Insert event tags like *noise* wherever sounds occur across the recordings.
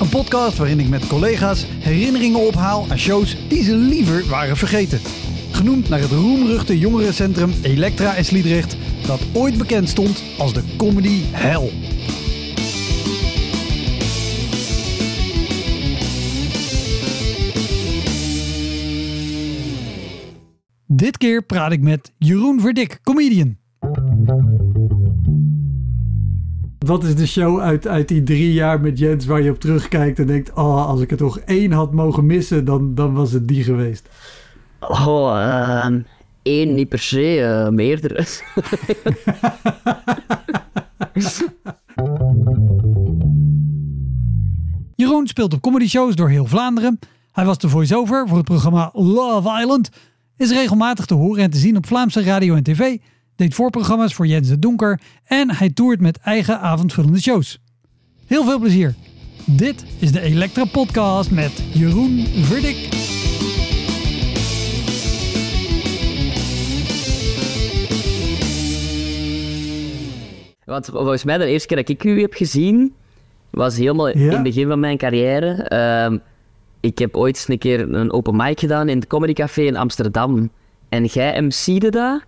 Een podcast waarin ik met collega's herinneringen ophaal aan shows die ze liever waren vergeten. Genoemd naar het roemruchte jongerencentrum Elektra in Sliedrecht, dat ooit bekend stond als de comedy hell. Dit keer praat ik met Jeroen Verdik, comedian. Wat is de show uit, uit die drie jaar met Jens waar je op terugkijkt en denkt: Oh, als ik er toch één had mogen missen, dan, dan was het die geweest? Oh, ehm, één niet per se, uh, meerdere. *laughs* Jeroen speelt op comedy shows door heel Vlaanderen. Hij was de voice-over voor het programma Love Island. Is regelmatig te horen en te zien op Vlaamse radio en tv deed voorprogramma's voor Jens de Donker en hij toert met eigen avondvullende shows. Heel veel plezier. Dit is de Elektra Podcast met Jeroen Verdik. Want volgens mij de eerste keer dat ik u heb gezien, was helemaal in het begin van mijn carrière. Ehm, ik heb ooit eens een keer een open mic gedaan in het Comedy Café in Amsterdam. En jij MC'de daar.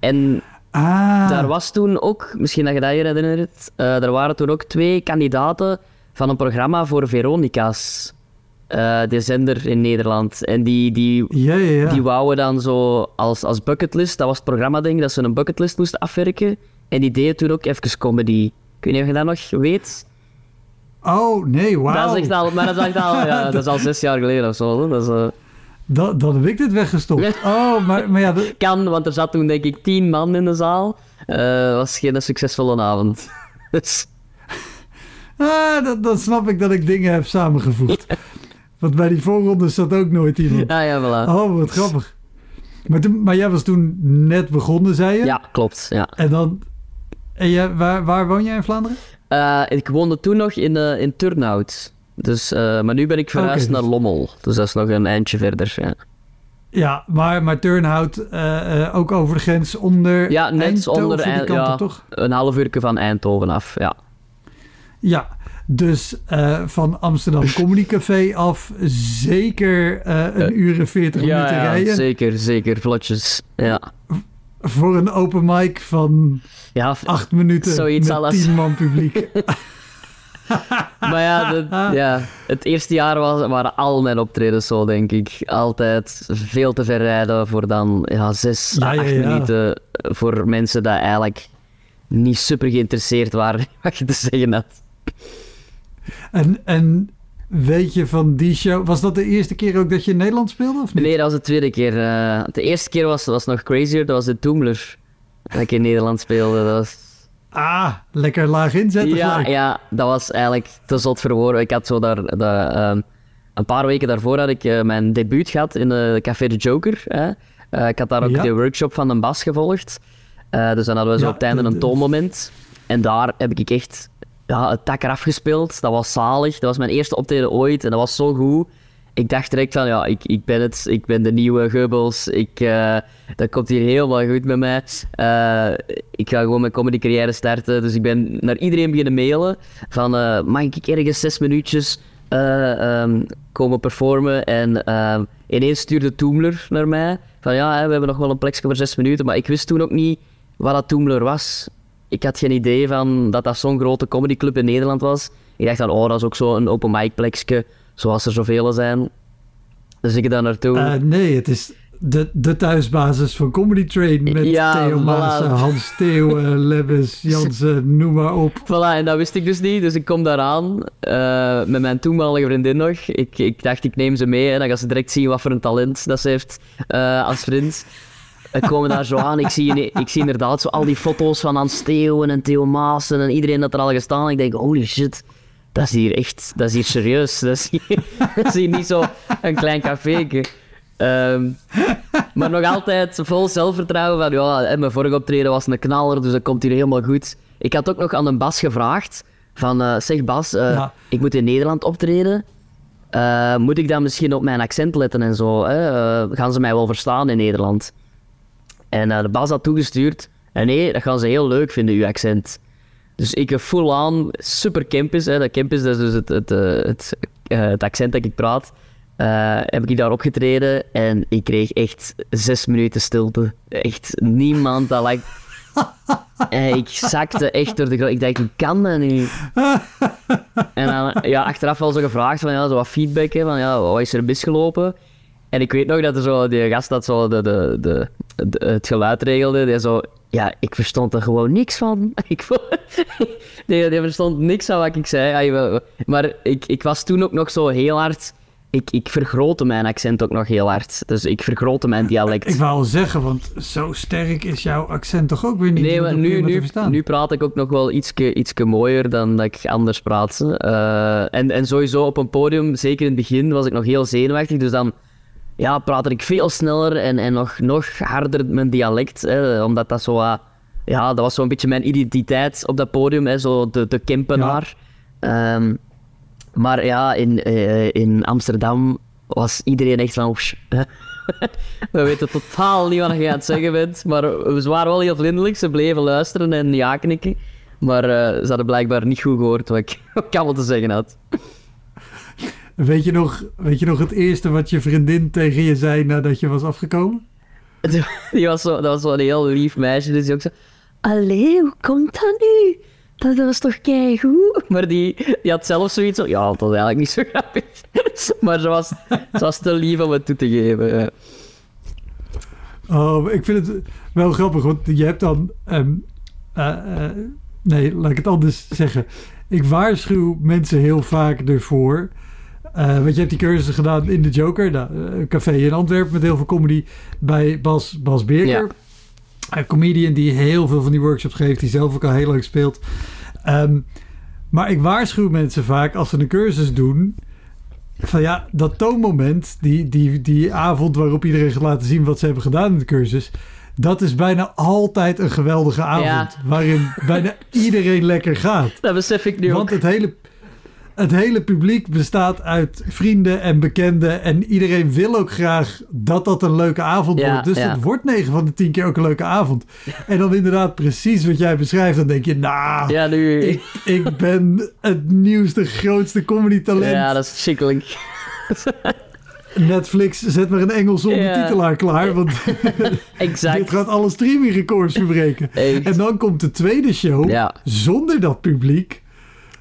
En ah. daar was toen ook, misschien dat je dat je herinnert, uh, er waren toen ook twee kandidaten van een programma voor Veronica's. Uh, de zender in Nederland. En die, die, ja, ja, ja. die wouden dan zo als, als bucketlist, dat was het programma ik, dat ze een bucketlist moesten afwerken. En die deden toen ook even comedy. Ik weet niet of je dat nog weet. Oh, nee, wauw. Dat is echt al, maar dat is, echt al, ja, *laughs* dat is al zes jaar geleden of zo. Dat is, uh... Dan, dan heb ik dit weggestopt. *laughs* Oh, maar, maar ja... Dat... Kan, want er zat toen denk ik tien man in de zaal. Uh, was geen succesvolle avond. *laughs* dus... Ah, dat, dan snap ik dat ik dingen heb samengevoegd. Want bij die voorronde zat ook nooit iemand. Ja, ja, voilà. Oh, wat grappig. Maar, toen, maar jij was toen net begonnen, zei je? Ja, klopt. Ja. En dan... En jij, waar, waar woon jij in Vlaanderen? Uh, ik woonde toen nog in, uh, in Turnhout. Dus, uh, maar nu ben ik verhuisd okay, dus... naar Lommel. Dus dat is nog een eindje verder. Ja, ja maar, maar Turnhout uh, ook over de grens onder Ja, net Eindhoven, onder Eindhoven. Ja, toch? Een half uur van Eindhoven af, ja. Ja, dus uh, van Amsterdam *laughs* Comedy Café af zeker een uur en veertig ja, minuten ja, rijden. zeker, zeker. Vlotjes, ja. Voor een open mic van ja, acht minuten zoiets met alles. tien man publiek. *laughs* maar ja, ja, het eerste jaar was, waren al mijn optredens zo, denk ik. Altijd veel te ver rijden voor dan ja, zes, Ja, acht ja, minuten. Voor mensen die eigenlijk niet super geïnteresseerd waren *laughs* wat je te zeggen had. En, en weet je van die show, was dat de eerste keer ook dat je in Nederland speelde of niet? Nee, dat was de tweede keer. eh. de eerste keer was, was nog crazier, dat was de Toomler. Dat ik in Nederland speelde. Dat was Ah, lekker laag inzetten ja, gelijk. ja, dat was eigenlijk te zot voor woorden. Ik had zo daar, ehm, een paar weken daarvoor had ik eh, mijn debuut gehad in de Café de Joker. Hè. Eh, ik had daar ook Ja. de workshop van de Bas gevolgd. Eh, dus dan hadden we zo Ja, op het einde de- een toonmoment. En daar heb ik echt ja, het tak eraf gespeeld. Dat was zalig. Dat was mijn eerste optreden ooit en dat was zo goed. Ik dacht direct van, ja, ik, ik ben het. Ik ben de nieuwe Geubels. Ik, eh, dat komt hier helemaal goed met mij. Eh, ik ga gewoon mijn comedy carrière starten. Dus ik ben naar iedereen beginnen mailen. Van, eh, mag ik ergens zes minuutjes eh, ehm, komen performen? En ineens stuurde Toomler naar mij. Van, ja, we hebben nog wel een plekje voor zes minuten. Maar ik wist toen ook niet wat dat Toomler was. Ik had geen idee van dat dat zo'n grote comedyclub in Nederland was. Ik dacht dan, oh, dat is ook zo'n open mic plekje, zoals er zoveel zijn. Dus ik daar naartoe. Eh, nee, het is de, de thuisbasis van Comedy Train met Ja, Theo voilà. Maassen, Hans Theeuwen, *laughs* Lebbes, Jansen, noem maar op. Voilà, en dat wist ik dus niet. Dus ik kom daaraan eh, met mijn toenmalige vriendin nog. Ik, ik dacht, ik neem ze mee en dan gaan ze direct zien wat voor een talent dat ze heeft eh, als vriend. We komen daar zo aan. Ik zie, ik zie inderdaad zo al die foto's van Hans Theeuwen en Theo Maassen en iedereen dat er al gestaan. Ik denk, holy shit, dat is hier echt, dat is hier serieus. Dat is hier, *laughs* dat is hier niet zo een klein caféke. Ehm, maar nog altijd vol zelfvertrouwen van, ja, mijn vorige optreden was een knaller, dus dat komt hier helemaal goed. Ik had ook nog aan een Bas gevraagd, van, eh, zeg Bas, eh, Ja. ik moet in Nederland optreden. Eh, moet ik dan misschien op mijn accent letten en zo? Hè? Gaan ze mij wel verstaan in Nederland? En de Bas had toegestuurd. En nee, dat gaan ze heel leuk vinden, uw accent. Dus ik heb full aan, super campus. Hè. Dat campus, dat is dus het, het, eh, het, eh, het accent dat ik praat. eh, heb ik daar opgetreden en ik kreeg echt zes minuten stilte. Echt niemand dat. *laughs* En ik zakte echt door de grond. Ik dacht, hoe kan dat nu? En dan, ja, achteraf wel zo gevraagd van ja, zo wat feedback, hè, van ja, wat is er misgelopen? En ik weet nog dat er zo, die gast dat zo de, de, de, de- het geluid regelde, die zo, ja, ik verstond er gewoon niks van. *laughs* Ik, vo- *laughs* die, verstond niks van wat ik zei. Wel- Maar ik, ik was toen ook nog zo heel hard, ik, ik vergrootte mijn accent ook nog heel hard. Dus ik vergrootte mijn dialect. Ik wou al zeggen, want zo sterk is jouw accent toch ook weer niet Nee, maar nu, nu, nu praat ik ook nog wel ietske, ietske mooier dan dat ik anders praat. Eh, en, en sowieso op een podium, zeker in het begin, was ik nog heel zenuwachtig. Dus dan ja, praatte ik veel sneller en, en nog, nog harder mijn dialect. Hè, omdat dat zo... wat- ja, dat was zo'n beetje mijn identiteit op dat podium. Hè, zo de, de Kempenaar. Ehm, maar ja, in, eh, in Amsterdam was iedereen echt van... *laughs* We weten totaal niet wat je aan het zeggen bent. Maar ze waren wel heel vriendelijk. Ze bleven luisteren en ja knikken. Maar eh, ze hadden blijkbaar niet goed gehoord wat ik, *laughs* wat ik allemaal te zeggen had. Weet, je nog, weet je nog het eerste wat je vriendin tegen je zei nadat je was afgekomen? *laughs* Die was zo, dat was zo een heel lief meisje. Dus die ook zo... Allee, hoe komt dat nu? Dat was toch keigoed? *laughs* Maar die, die had zelf zoiets van... Ja, dat was eigenlijk niet zo *laughs* grappig. Maar ze was, ze was te lief om het toe te geven. Oh, ik vind het wel grappig, want je hebt dan... ehm, eh, eh, nee, laat ik het anders zeggen. Ik waarschuw mensen heel vaak ervoor. Eh want je hebt die cursussen gedaan in de Joker, nou, eh, een café in Antwerpen met heel veel comedy bij Bas, Bas Beerker. Een comedian die heel veel van die workshops geeft, die zelf ook al heel leuk speelt. Ehm, maar ik waarschuw mensen vaak als ze een cursus doen. Van ja, dat toonmoment, die, die, die avond waarop iedereen gaat laten zien wat ze hebben gedaan in de cursus. Dat is bijna altijd een geweldige avond. Ja. Waarin bijna iedereen lekker gaat. *laughs* Dat besef ik nu Want ook. het hele, het hele publiek bestaat uit vrienden en bekenden. En iedereen wil ook graag dat dat een leuke avond Ja, wordt. Dus ja. het wordt 9 van de 10 keer ook een leuke avond. En dan inderdaad precies wat jij beschrijft. Dan denk je, nou, Ja, nu... ik, ik ben het nieuwste, grootste comedy talent. Ja, dat is schikkelijk. Netflix, zet maar een Engelse ondertitelaar klaar. Want *laughs* Exact. dit gaat alle streamingrecords verbreken. Echt. En dan komt de tweede show Ja. zonder dat publiek.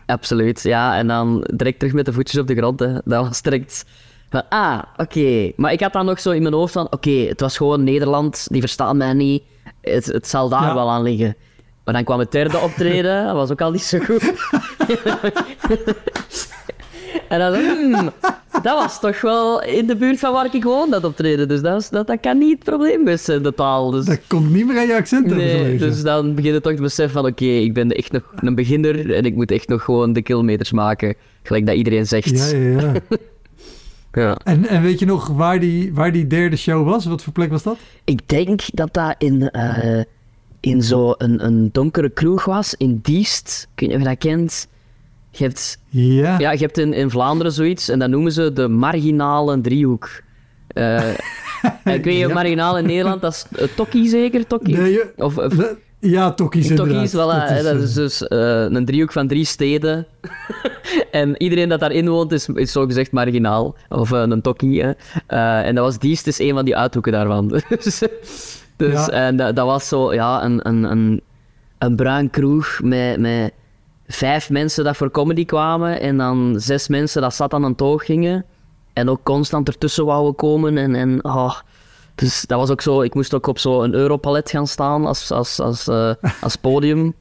Absoluut, ja. En dan direct terug met de voetjes op de grond. Hè. Dat was direct van, ah, oké. Maar ik had dan nog zo in mijn hoofd van, oké, het was gewoon Nederland, die verstaan mij niet. Het, het zal daar Ja. wel aan liggen. Maar dan kwam het derde optreden, dat was ook al niet zo goed. *laughs* *laughs* en dan, hmm, dat was toch wel in de buurt van waar ik gewoon dat optreden. Dus dat, dat, dat kan niet het probleem zijn, de taal. Dus... Dat komt niet meer aan je accent Nee, dus dan begin je toch te beseffen van oké, ik ben echt nog een beginner en ik moet echt nog gewoon de kilometers maken, gelijk dat iedereen zegt. Ja, ja, ja. *laughs* Ja. En, en weet je nog waar die, waar die derde show was? Wat voor plek was dat? Ik denk dat dat in, eh in zo'n een, een donkere kroeg was, in Diest. Ik weet niet of je dat kent. Je hebt, Ja. ja, je hebt in, in Vlaanderen zoiets en dat noemen ze de marginale driehoek. Eh, ik weet *laughs* Ja. marginaal in Nederland, dat is uh, Tokkie zeker? Tokkie? Nee, Of, of ja, Tokkies Tokkies, inderdaad. voilà. hè, Dat is, eh, dus eh, een driehoek van drie steden. *laughs* en iedereen dat daarin woont is, is zogezegd marginaal. Of een tokkie. hè. En dat was Diest, is een van die uithoeken daarvan. *laughs* dus dus Ja. en dat, dat was zo, ja, een, een, een, een bruin kroeg met, met vijf mensen dat voor comedy kwamen. En dan zes mensen dat zat aan een toog gingen. En ook constant ertussen wouden komen. En, en oh, dus dat was ook zo, ik moest ook op zo'n Europalet gaan staan als, als, als, eh, *laughs* als podium.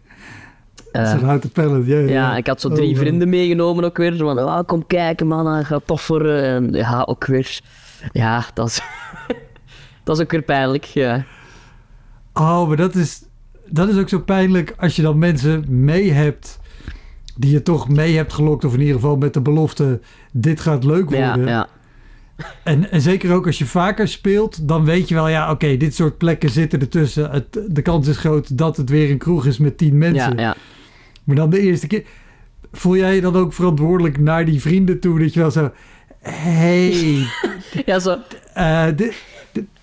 Eh, houten. Ja, ja. ja, ik had zo Oh, drie vrienden meegenomen ook weer. Van, ah, kom kijken man, dat gaat toffer. En ja, ook weer... Ja, dat is... *laughs* dat is ook weer pijnlijk, ja. Oh, maar dat is, dat is ook zo pijnlijk als je dan mensen mee hebt die je toch mee hebt gelokt. Of in ieder geval met de belofte, dit gaat leuk worden. ja. En, en zeker ook als je vaker speelt, dan weet je wel, ja, oké, dit soort plekken zitten ertussen. Het, de kans is groot dat het weer een kroeg is met tien mensen. ja, ja. Maar dan de eerste keer, voel jij je dan ook verantwoordelijk naar die vrienden toe? Dat je wel zo, hey, *laughs* ja, zo. eh, dit,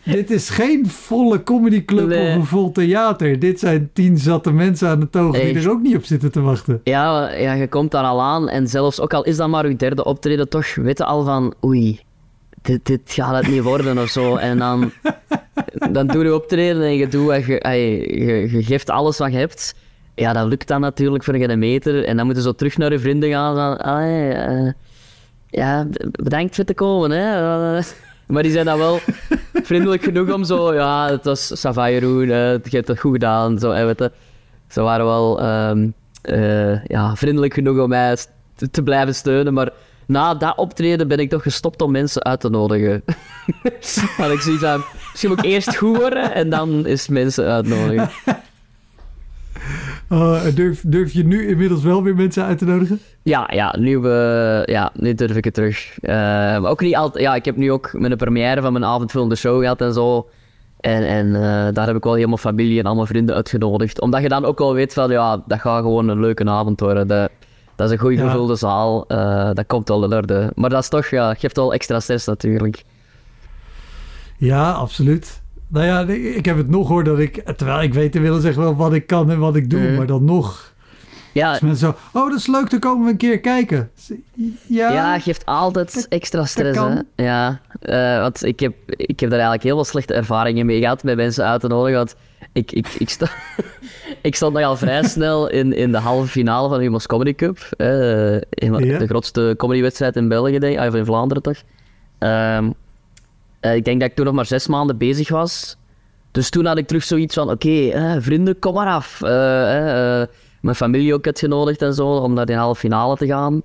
dit, is geen volle comedyclub Nee. of een vol theater. Dit zijn tien zatte mensen aan de toog die er ook niet op zitten te wachten. Ja, ja, je komt daar al aan en zelfs, ook al is dat maar je derde optreden, toch weet je al van, oei, dit, dit gaat het niet worden of zo. En dan, *laughs* dan doe je optreden en je, doet je, je, je geeft alles wat je hebt. Ja, dat lukt dan natuurlijk voor geen meter. En dan moeten ze zo terug naar je vrienden gaan. Van, eh, ja, bedankt voor te komen. Hè. Maar die zijn dan wel *laughs* vriendelijk genoeg om zo, ja, het was Sava Jeroen, eh, je hebt het goed gedaan. Zo, en weet je, ze waren wel ehm, eh, ja, vriendelijk genoeg om mij te, te blijven steunen. Maar na dat optreden ben ik toch gestopt om mensen uit te nodigen. *laughs* Want ik zie van, misschien moet ik eerst goed worden en dan is mensen uitnodigen. *laughs* Oh, durf, durf je nu inmiddels wel weer mensen uit te nodigen? Ja, ja, nu, eh, ja, nu durf ik het terug. Eh, maar ook niet altijd. Ja, ik heb nu ook mijn première van mijn avondvullende show gehad en zo. En, en eh, daar heb ik wel helemaal familie en allemaal vrienden uitgenodigd. Omdat je dan ook wel weet van, ja, dat gaat gewoon een leuke avond worden. Dat, dat is een goed Ja. gevulde zaal. eh, dat komt wel in orde. Maar dat is toch, ja, geeft wel extra stress natuurlijk. Ja, absoluut. Nou ja, ik heb het nog hoor dat ik, terwijl ik weet inmiddels echt wel wat ik kan en wat ik doe, Mhm. maar dan nog. Ja, Als mensen zo, oh dat is leuk, dan komen we een keer kijken. Ja, Ja, geeft altijd extra stress, hè. Ja, eh, want ik heb, ik heb daar eigenlijk heel veel slechte ervaringen mee gehad met mensen uit te nodigen. Want ik, ik, ik, sta, *laughs* ik stond nogal vrij *laughs* snel in, in de halve finale van de Humo's Comedy Cup. eh, in Ja. De grootste comedywedstrijd in België, denk ik. Of in Vlaanderen, toch. Ehm, eh, ik denk dat ik toen nog maar zes maanden bezig was. Dus toen had ik terug zoiets van, oké, eh, vrienden, kom maar af. Eh, mijn familie ook uitgenodigd en zo, om naar de halve finale te gaan.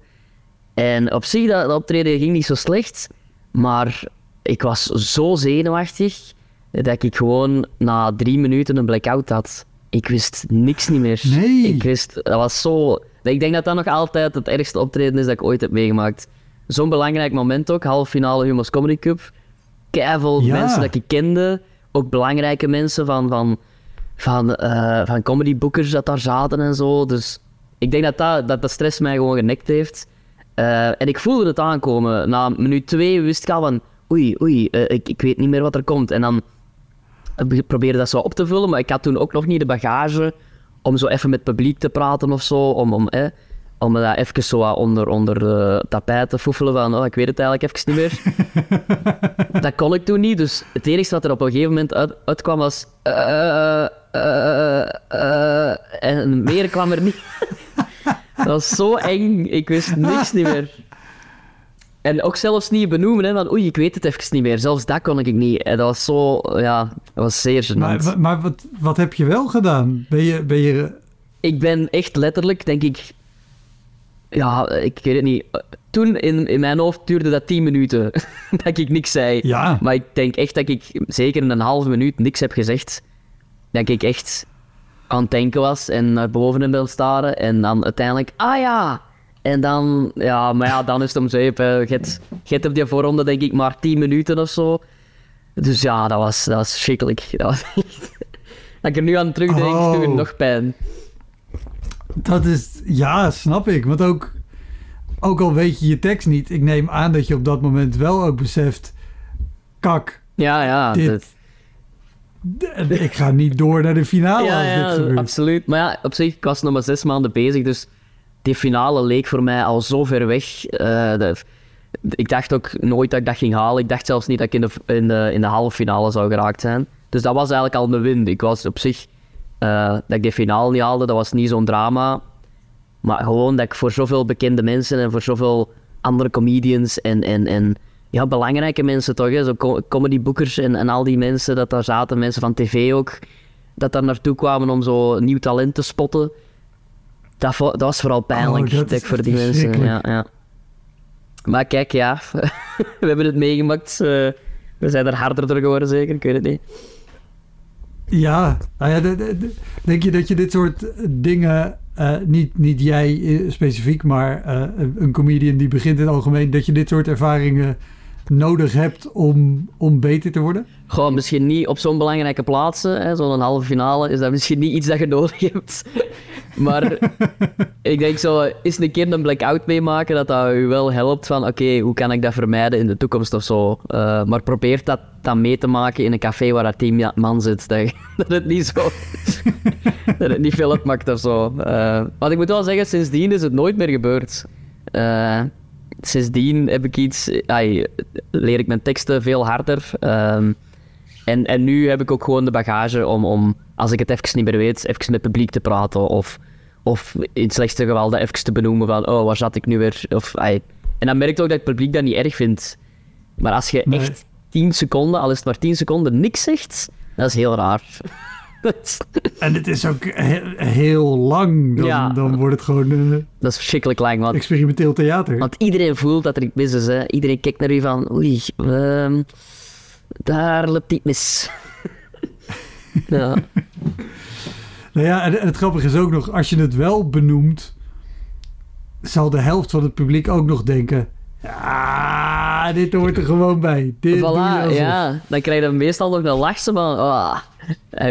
En op zich, dat, dat optreden ging niet zo slecht. Maar ik was zo zenuwachtig dat ik gewoon na drie minuten een blackout had. Ik wist niks niet meer. Nee. Ik wist, dat was zo... Ik denk dat dat nog altijd het ergste optreden is dat ik ooit heb meegemaakt. Zo'n belangrijk moment ook, halve finale Humo's Comedy Cup. Keiveel Ja. mensen dat ik kende, ook belangrijke mensen van, van, van, eh, van comedyboekers dat daar zaten en zo. Dus ik denk dat dat, dat stress mij gewoon genekt heeft. Eh, en ik voelde het aankomen. Na minuut twee wist ik al van, oei, oei, eh, ik, ik weet niet meer wat er komt. En dan probeerde dat zo op te vullen, maar ik had toen ook nog niet de bagage om zo even met het publiek te praten of zo, om, om, eh, om me dat even zo onder, onder de tapijt te foefelen van, oh, ik weet het eigenlijk even niet meer. *laughs* dat kon ik toen niet, dus het enige wat er op een gegeven moment uit, uitkwam was... eh, eh, eh, en meer kwam er niet. *laughs* dat was zo eng, ik wist niks niet meer. En ook zelfs niet benoemen, hè, van oei, ik weet het even niet meer. Zelfs dat kon ik niet. En dat was zo, ja, dat was zeer gênant. maar, maar wat, wat heb je wel gedaan? Ben je, ben je Ik ben echt letterlijk, denk ik... Ja, ik weet het niet. Toen in, in mijn hoofd duurde dat 10 minuten *laughs* dat ik niks zei. ja, Maar ik denk echt dat ik zeker in een halve minuut niks heb gezegd. Dat ik echt aan het denken was en naar boven in wil staren. En dan uiteindelijk, ah ja! En dan, ja, maar ja, dan is het om zeep. Je hebt- op die voorronde denk ik maar 10 minuten of zo. Dus ja, dat was, dat was schrikkelijk. *laughs* Dat was echt... Dat ik er nu aan terugdenk, Oh. het nog pijn. Dat is, ja, snap ik. Want ook, ook al weet je je tekst niet, ik neem aan dat je op dat moment wel ook beseft, kak, Ja, ja. Dit- dat- ik ga niet door naar de finale ja, als ja, dit gebeurt. absoluut. Maar ja, op zich, ik was nog maar zes maanden bezig, dus die finale leek voor mij al zo ver weg. Eh, de- ik dacht ook nooit dat ik dat ging halen. Ik dacht zelfs niet dat ik in de, in de, in de halve finale zou geraakt zijn. Dus dat was eigenlijk al mijn win. Ik was op zich, eh, dat ik die finale niet haalde, dat was niet zo'n drama. Maar gewoon dat ik voor zoveel bekende mensen en voor zoveel andere comedians en, en, en ja, belangrijke mensen toch, hè, zo co- comedyboekers en, en al die mensen dat daar zaten, mensen van tv ook, dat daar naartoe kwamen om zo nieuw talent te spotten. Dat, dat was vooral pijnlijk, Oh, dat voor die mensen. Ja, ja. Maar kijk, ja, *laughs* we hebben het meegemaakt. eh, we zijn er harder door geworden, zeker, ik weet het niet. Ja, nou ja, de- de- de- denk je dat je dit soort dingen eh, niet, niet jij eh, specifiek, maar eh, een comedian die begint in het algemeen, dat je dit soort ervaringen nodig hebt om, om beter te worden? Gewoon misschien niet op zo'n belangrijke plaatsen, zo'n halve finale, is dat misschien niet iets dat je nodig hebt. *laughs* Maar ik denk zo, eens een keer een blackout meemaken, dat dat u wel helpt van, oké, hoe kan ik dat vermijden in de toekomst of zo. Eh, maar probeer dat dan mee te maken in een café waar dat tien man zit, dat, *laughs* dat het niet zo... *laughs* dat het niet veel uitmaakt of zo. Eh, want ik moet wel zeggen, sindsdien is het nooit meer gebeurd. Eh, sindsdien heb ik iets, leer ik mijn teksten veel harder. Ehm, en, en nu heb ik ook gewoon de bagage om, om, als ik het even niet meer weet, even met het publiek te praten. Of, of in het slechtste geval dat even te benoemen van, oh, waar zat ik nu weer? Of, ai. En dan merk ik ook dat het publiek dat niet erg vindt. Maar als je Nee. echt 10 seconden, al is het maar 10 seconden, niks zegt, dat is heel raar. *laughs* En het is ook he- heel lang. Dan, Ja. dan wordt het gewoon eh, dat is verschrikkelijk lang. Want experimenteel theater. Want iedereen voelt dat er iets mis is. Hè. Iedereen kijkt naar u van, oei, ehm, daar loopt iets mis. *laughs* ja. Nou ja, en, het grappige is ook nog, als je het wel benoemt, zal de helft van het publiek ook nog denken: ja, dit hoort er gewoon bij. Dit doe je Voilà, alsof." ja. Dan krijg je meestal nog een lachje van, ah.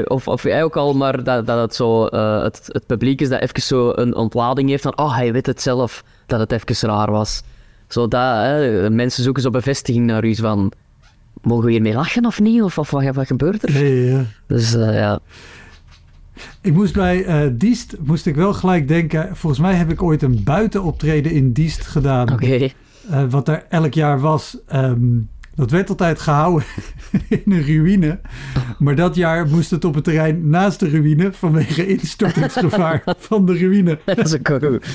Of, of jij ook al, maar dat, dat het zo, eh, het, het publiek is dat even zo een ontlading heeft van, oh, hij weet het zelf, dat het even raar was. Zo dat, hè, mensen zoeken zo bevestiging naar u van, mogen we hiermee lachen of niet? Of, of wat, wat gebeurt er? Ja, ja. Dus eh, ja. Ik moest bij eh Diest, moest ik wel gelijk denken, volgens mij heb ik ooit een buitenoptreden in Diest gedaan. Oké. Eh, wat er elk jaar was. ehm, dat werd altijd gehouden *laughs* in een ruïne. Maar dat jaar moest het op het terrein naast de ruïne vanwege instortingsgevaar *laughs* van de ruïne. *laughs* Dat is ook goed.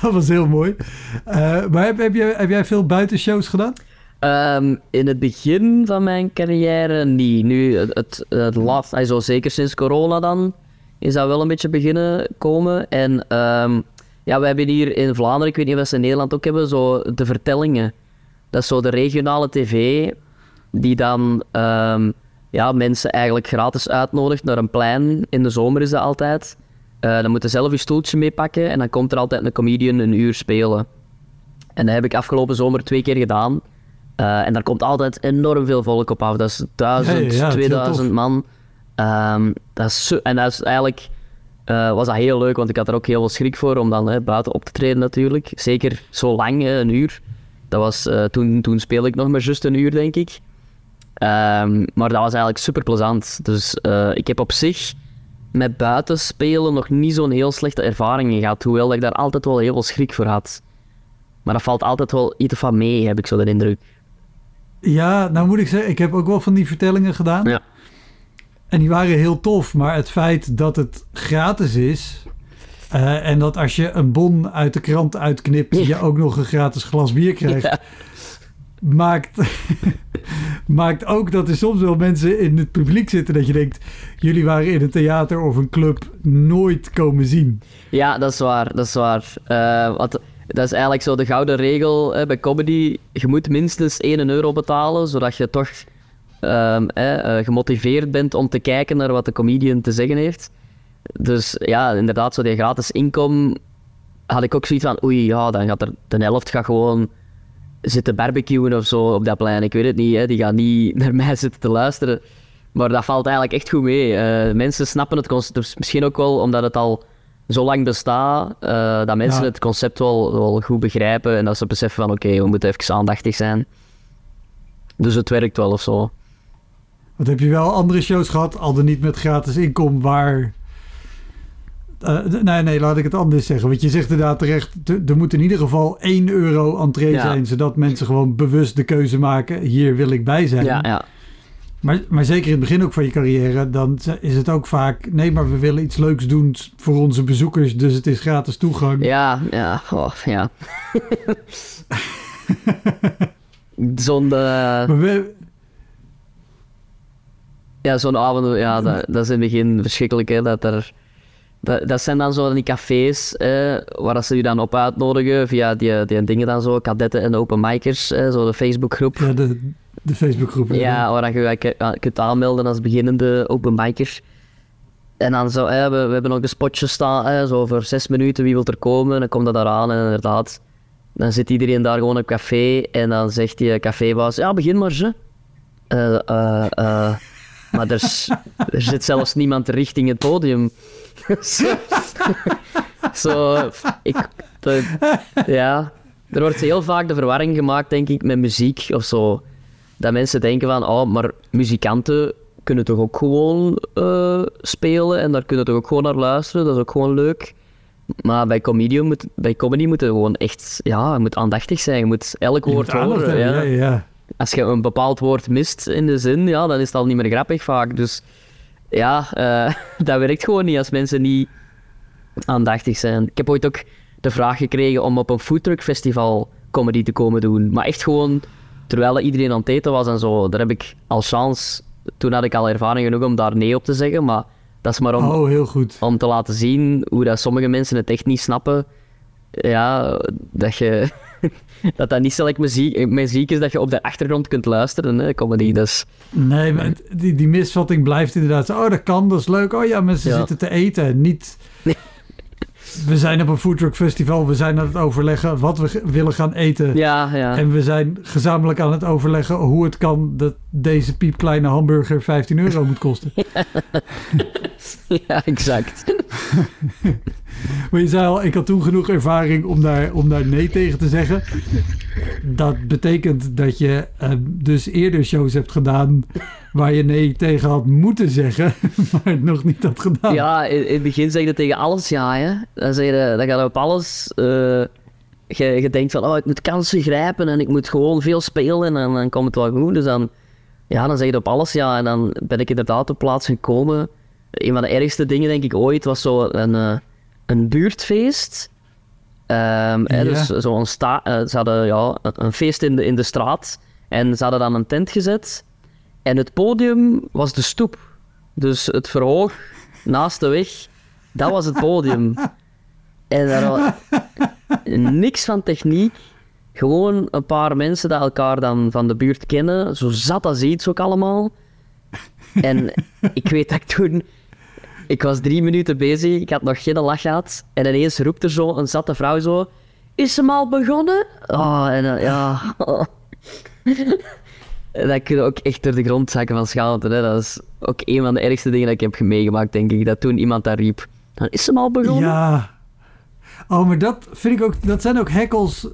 Dat was heel mooi. Eh, maar heb, heb, heb jij veel buitenshows gedaan? Ehm, in het begin van mijn carrière niet. Nu, het, het, het zeker sinds corona dan, is dat wel een beetje beginnen komen. En ehm, ja, we hebben hier in Vlaanderen, ik weet niet of ze in Nederland ook hebben, zo de vertellingen. Dat is zo de regionale tv, die dan ehm, ja, mensen eigenlijk gratis uitnodigt naar een plein. In de zomer is dat altijd. Eh, dan moet je zelf je stoeltje meepakken en dan komt er altijd een comedian een uur spelen. En dat heb ik afgelopen zomer twee keer gedaan. Eh, en daar komt altijd enorm veel volk op af. Dat is 1000, Ja, ja, ja, het is heel 2000 tof. man. Ehm, dat is zo- en dat is eigenlijk eh, was dat heel leuk, want ik had er ook heel veel schrik voor om dan hè, buiten op te treden natuurlijk. Zeker zo lang, hè, een uur. Dat was, eh, toen, toen speelde ik nog maar juist een uur, denk ik. Ehm, maar dat was eigenlijk super plezant. Dus ik heb op zich met buiten spelen nog niet zo'n heel slechte ervaring gehad. Hoewel ik daar altijd wel heel veel schrik voor had. Maar dat valt altijd wel iets van mee, heb ik zo de indruk. Ja, nou moet ik zeggen, ik heb ook wel van die vertellingen gedaan. Ja. En die waren heel tof. Maar het feit dat het gratis is. eh, en dat als je een bon uit de krant uitknipt, Ja. je ook nog een gratis glas bier krijgt. Ja. Maakt, *laughs* maakt ook dat er soms wel mensen in het publiek zitten dat je denkt, jullie waren in een theater of een club nooit komen zien. Ja, dat is waar. Dat is waar. Eh, want dat is eigenlijk zo de gouden regel hè, bij comedy. Je moet minstens 1 euro betalen, zodat je toch ehm, hè, eh, gemotiveerd bent om te kijken naar wat de comedian te zeggen heeft. Dus ja, inderdaad, zo die gratis inkom had ik ook zoiets van, oei, ja, dan gaat er de helft gaat gewoon zitten barbecuen of zo op dat plein. Ik weet het niet, hè. die gaan niet *laughs* naar mij zitten te luisteren. Maar dat valt eigenlijk echt goed mee. Eh, mensen snappen het dus misschien ook wel omdat het al zo lang bestaat, eh, dat mensen Ja. het concept wel, wel goed begrijpen en dat ze beseffen van oké, we moeten even aandachtig zijn. Dus het werkt wel of zo. Wat heb je wel andere shows gehad, al dan niet met gratis inkom, waar... Eh, nee, nee, laat ik het anders zeggen. Want je zegt inderdaad terecht, er moet in ieder geval 1 euro entree Ja. zijn, zodat mensen gewoon bewust de keuze maken, hier wil ik bij zijn. Ja, ja. Maar, maar zeker in het begin ook van je carrière, dan is het ook vaak, nee, maar we willen iets leuks doen voor onze bezoekers, dus het is gratis toegang. Ja, ja, oh, ja. *laughs* Zo'n Maar we, ja, zo'n avond, ja, dat, dat is in het begin verschrikkelijk. Hè, dat, er, dat, dat zijn dan zo die cafés waar ze je dan op uitnodigen via die, die dingen dan zo, kadetten en open micers, eh, zo de Facebookgroep. ja, de, de Facebookgroep. Ja, waar je je kunt aanmelden als beginnende open micer. En dan zo, hè, we, hebben nog een spotje staan, hè, zo voor zes minuten, wie wil er komen? Dan komt dat eraan en inderdaad, dan zit iedereen daar gewoon op café en dan zegt die cafébaas, ja, begin maar ze. Eh, eh, eh, maar er, er zit zelfs niemand richting het podium. *laughs* zo, ik, ja, er wordt heel vaak de verwarring gemaakt, denk ik, met muziek of zo. Dat mensen denken van, oh, maar muzikanten kunnen toch ook gewoon eh, spelen en daar kunnen toch ook gewoon naar luisteren, dat is ook gewoon leuk. Maar bij comedy moet, bij comedy moet je gewoon echt, ja, je moet aandachtig zijn, je moet elk Je woord moet horen. hebben, ja. ja, ja. Als je een bepaald woord mist in de zin, ja, dan is het al niet meer grappig vaak. Dus ja, eh, *laughs* dat werkt gewoon niet als mensen niet aandachtig zijn. Ik heb ooit ook de vraag gekregen om op een foodtruck festival comedy te komen doen. Maar echt gewoon, terwijl iedereen aan het eten was en zo. Daar heb ik al chance, toen had ik al ervaring genoeg om daar nee op te zeggen. Maar dat is maar om, Oh, heel goed. om te laten zien hoe dat sommige mensen het echt niet snappen. Ja, dat je... *laughs* dat dat niet like muziek, muziek is dat je op de achtergrond kunt luisteren, hè, comedy. Dus Nee, maar die, die misvatting blijft inderdaad. Oh, dat kan, dat is leuk. Oh ja, mensen Ja. zitten te eten. Niet... Nee. *laughs* We zijn op een foodtruck festival. We zijn aan het overleggen wat we willen gaan eten. ja, ja. En we zijn gezamenlijk aan het overleggen hoe het kan dat deze piepkleine hamburger 15 euro moet kosten. *laughs* ja, exact. *laughs* Maar je zei al, ik had toen genoeg ervaring om daar, om daar nee tegen te zeggen. Dat betekent dat je eh, dus eerder shows hebt gedaan waar je nee tegen had moeten zeggen, *laughs* maar het nog niet had gedaan. Ja, in, het begin zeg je tegen alles ja, hè. Dan, zeg je, dan gaat op alles... eh, je, je denkt van, oh, ik moet kansen grijpen en ik moet gewoon veel spelen en dan komt het wel goed. Dus dan, ja, dan zeg je op alles ja. En dan ben ik inderdaad op plaats gekomen. Een van de ergste dingen, denk ik, ooit was zo een, eh, een buurtfeest. Ehm, hè, dus zo'n sta eh, ze hadden ja, een- een feest in de, in de straat en ze hadden dan een tent gezet. En het podium was de stoep. Dus het verhoog naast de weg, dat was het podium. En daar was niks van techniek. Gewoon een paar mensen die elkaar dan van de buurt kennen. Zo zat als iets ook allemaal. En ik weet dat ik toen... Ik was drie minuten bezig, ik had nog geen lach gehad. En ineens roept er zo een zatte vrouw zo... Is hem al begonnen? Oh, en ja... *laughs* Dat kun je ook echt door de grond zakken van schaamte. Hè. Dat is ook een van de ergste dingen dat ik heb meegemaakt, denk ik. Dat toen iemand daar riep, dan is hem al begonnen. Ja. Oh, maar dat vind ik ook, dat zijn ook hekkels.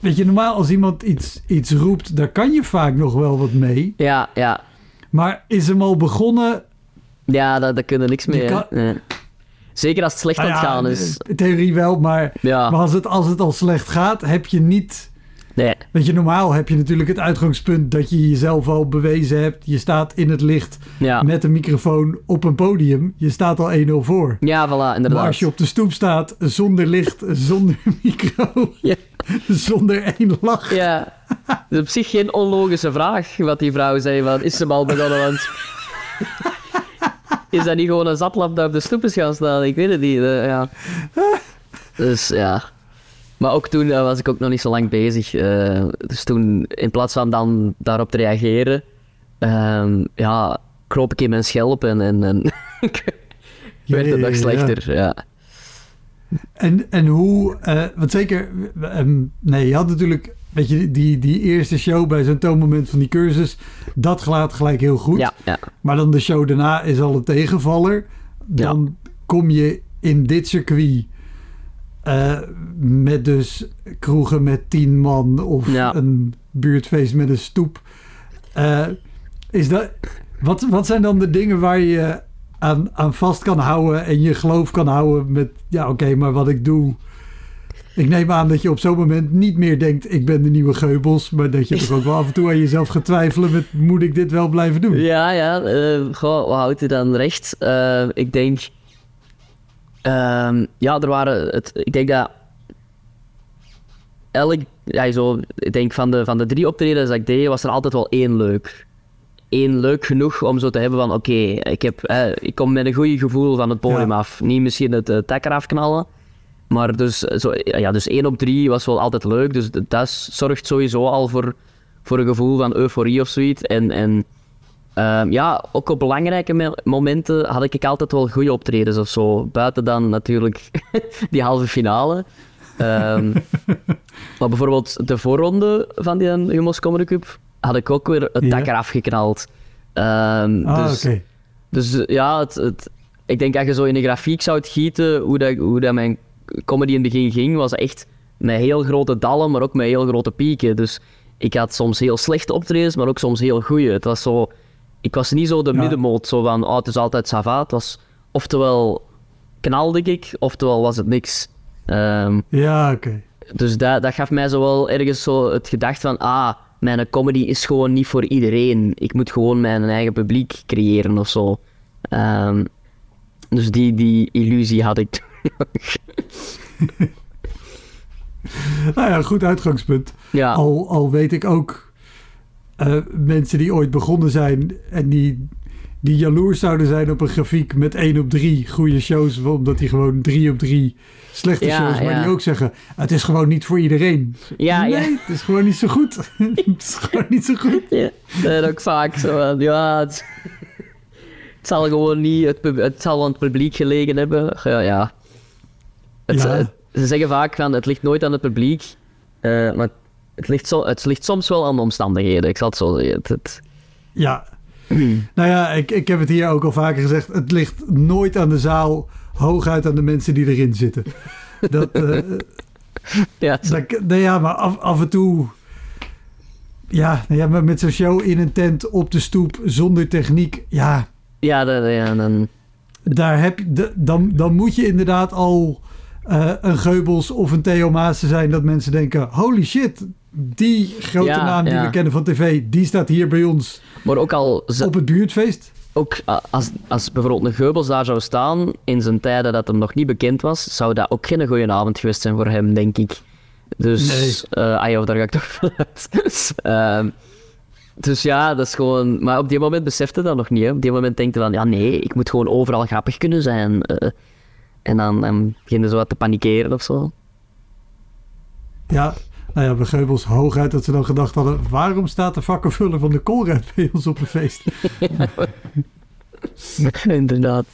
Weet je, normaal als iemand iets, iets roept, daar kan je vaak nog wel wat mee. Ja, ja. Maar is hem al begonnen? Ja, daar, daar kun je niks mee. hè. kan- Nee. Zeker als het slecht aan Nou het ja, gaan is. In theorie wel, maar, Ja, maar als, het, als het al slecht gaat, heb je niet... nee. Weet je, normaal heb je natuurlijk het uitgangspunt dat je jezelf al bewezen hebt. Je staat in het licht Ja. met een microfoon op een podium. Je staat al 1-0 voor. ja, voilà, inderdaad. Maar als je op de stoep staat, zonder licht, *laughs* zonder micro, *laughs* Ja. zonder één lach. Ja. Het is op zich geen onlogische vraag wat die vrouw zei. Van, is ze al begonnen? Want... *laughs* is dat niet gewoon een zatlap dat op de stoep is gaan staan? Ik weet het niet. eh, ja. Dus ja. Maar ook toen was ik ook nog niet zo lang bezig. eh, dus toen, in plaats van dan daarop te reageren, ehm, ja, kroop ik in mijn schelp en, en, en *laughs* werd het nog ja. slechter. Ja. En, en hoe, eh want zeker, ehm, nee, je had natuurlijk, weet je, die, die eerste show bij zo'n toonmoment van die cursus, dat gaat gelijk heel goed. Ja, ja. Maar dan de show daarna is al een tegenvaller. Dan kom je in dit circuit eh, met dus kroegen met tien man of een buurtfeest met een stoep. Eh, is dat, wat, wat zijn dan de dingen waar je aan, aan vast kan houden en je geloof kan houden met, ja oké, maar wat ik doe... Ik neem aan dat je op zo'n moment niet meer denkt, ik ben de nieuwe Geubels, maar dat je toch ook wel af en toe aan jezelf gaat twijfelen met, moet ik dit wel blijven doen? Ja, ja. eh goh, wat houdt u dan recht? Eh, ik denk... ehm, ja, er waren... Het, ik denk dat... Elk... Ja, zo, ik denk van de, van de drie optredens dat ik deed, was er altijd wel één leuk. Eén leuk genoeg om zo te hebben van... Oké, ik ik, ik kom met een goed gevoel van het podium Ja. af. Niet misschien het uh, tak eraf knallen. Maar dus, zo, ja, dus één op drie was wel altijd leuk. Dus dat zorgt sowieso al voor, voor een gevoel van euforie of zoiets. En, en Ehm, ja, ook op belangrijke me- momenten had ik altijd wel goede optredens of zo. Buiten dan natuurlijk *laughs* die halve finale. Ehm, *laughs* maar bijvoorbeeld de voorronde van die Humo's Comedy Cup had ik ook weer het dak eraf geknald. Ehm, Ah, dus, oké. dus ja, het, het, ik denk dat je zo in een grafiek zou gieten hoe, dat, hoe dat mijn comedy in het begin ging, was echt met heel grote dallen, maar ook met heel grote pieken. Dus ik had soms heel slechte optredens, maar ook soms heel goede. Het was zo... Ik was niet zo de Ja. middenmoot, zo van, oh, het is altijd sava. Het was oftewel knalde ik, oftewel was het niks. Ehm, Ja, oké. dus dat, dat gaf mij zo wel ergens zo het gedacht van, ah, mijn comedy is gewoon niet voor iedereen. Ik moet gewoon mijn eigen publiek creëren of zo. Ehm, dus die, die illusie had ik. *laughs* Nou ja, goed uitgangspunt. ja, Al, al weet ik ook eh, mensen die ooit begonnen zijn en die, die jaloers zouden zijn op een grafiek met 1 op 3 goede shows, omdat die gewoon 3 op 3 slechte Ja, shows, maar ja. die ook zeggen, het is gewoon niet voor iedereen. ja, nee, het is gewoon niet zo goed. *laughs* het is gewoon niet zo goed. ja. Dat ook vaak zo van, ja, het, het zal gewoon niet, het zal aan het publiek gelegen hebben. Ja, ja. Het, Ja. het- ze zeggen vaak van, het ligt nooit aan het publiek, eh, maar het ligt, zo, het ligt soms wel aan de omstandigheden. Ik zal het zo zeggen. Het, het- Ja. nou ja, ik, ik heb het hier ook al vaker gezegd. Het ligt nooit aan de zaal, hooguit aan de mensen die erin zitten. *laughs* Dat, eh, ja, dat, nou ja, maar af, af en toe... Ja, nou ja, maar met zo'n show in een tent op de stoep zonder techniek. Ja, Ja, ja dan, daar heb dan, dan moet je inderdaad al eh, een Geubels of een Theo Maassen zijn. Dat mensen denken, holy shit, die grote Ja, naam die ja. we kennen van tv, die staat hier bij ons maar ook al, op het buurtfeest. ook als, als bijvoorbeeld een Geubels daar zou staan in zijn tijden dat hem nog niet bekend was, zou dat ook geen goede avond geweest zijn voor hem, denk ik. Dus, Nee. eh ah daar ga ik toch *laughs* vanuit. Ehm, dus ja, dat is gewoon... Maar op die moment besefte dat nog niet. Hè. Op die moment denkte van, ja nee, ik moet gewoon overal grappig kunnen zijn. eh. En dan, dan beginnen ze wat te panikeren of zo. Ja, nou ja, bij Geubels hooguit dat ze dan gedacht hadden... waarom staat de vakkenvuller van de Colruyt bij ons op een feest? *laughs* *laughs* Inderdaad.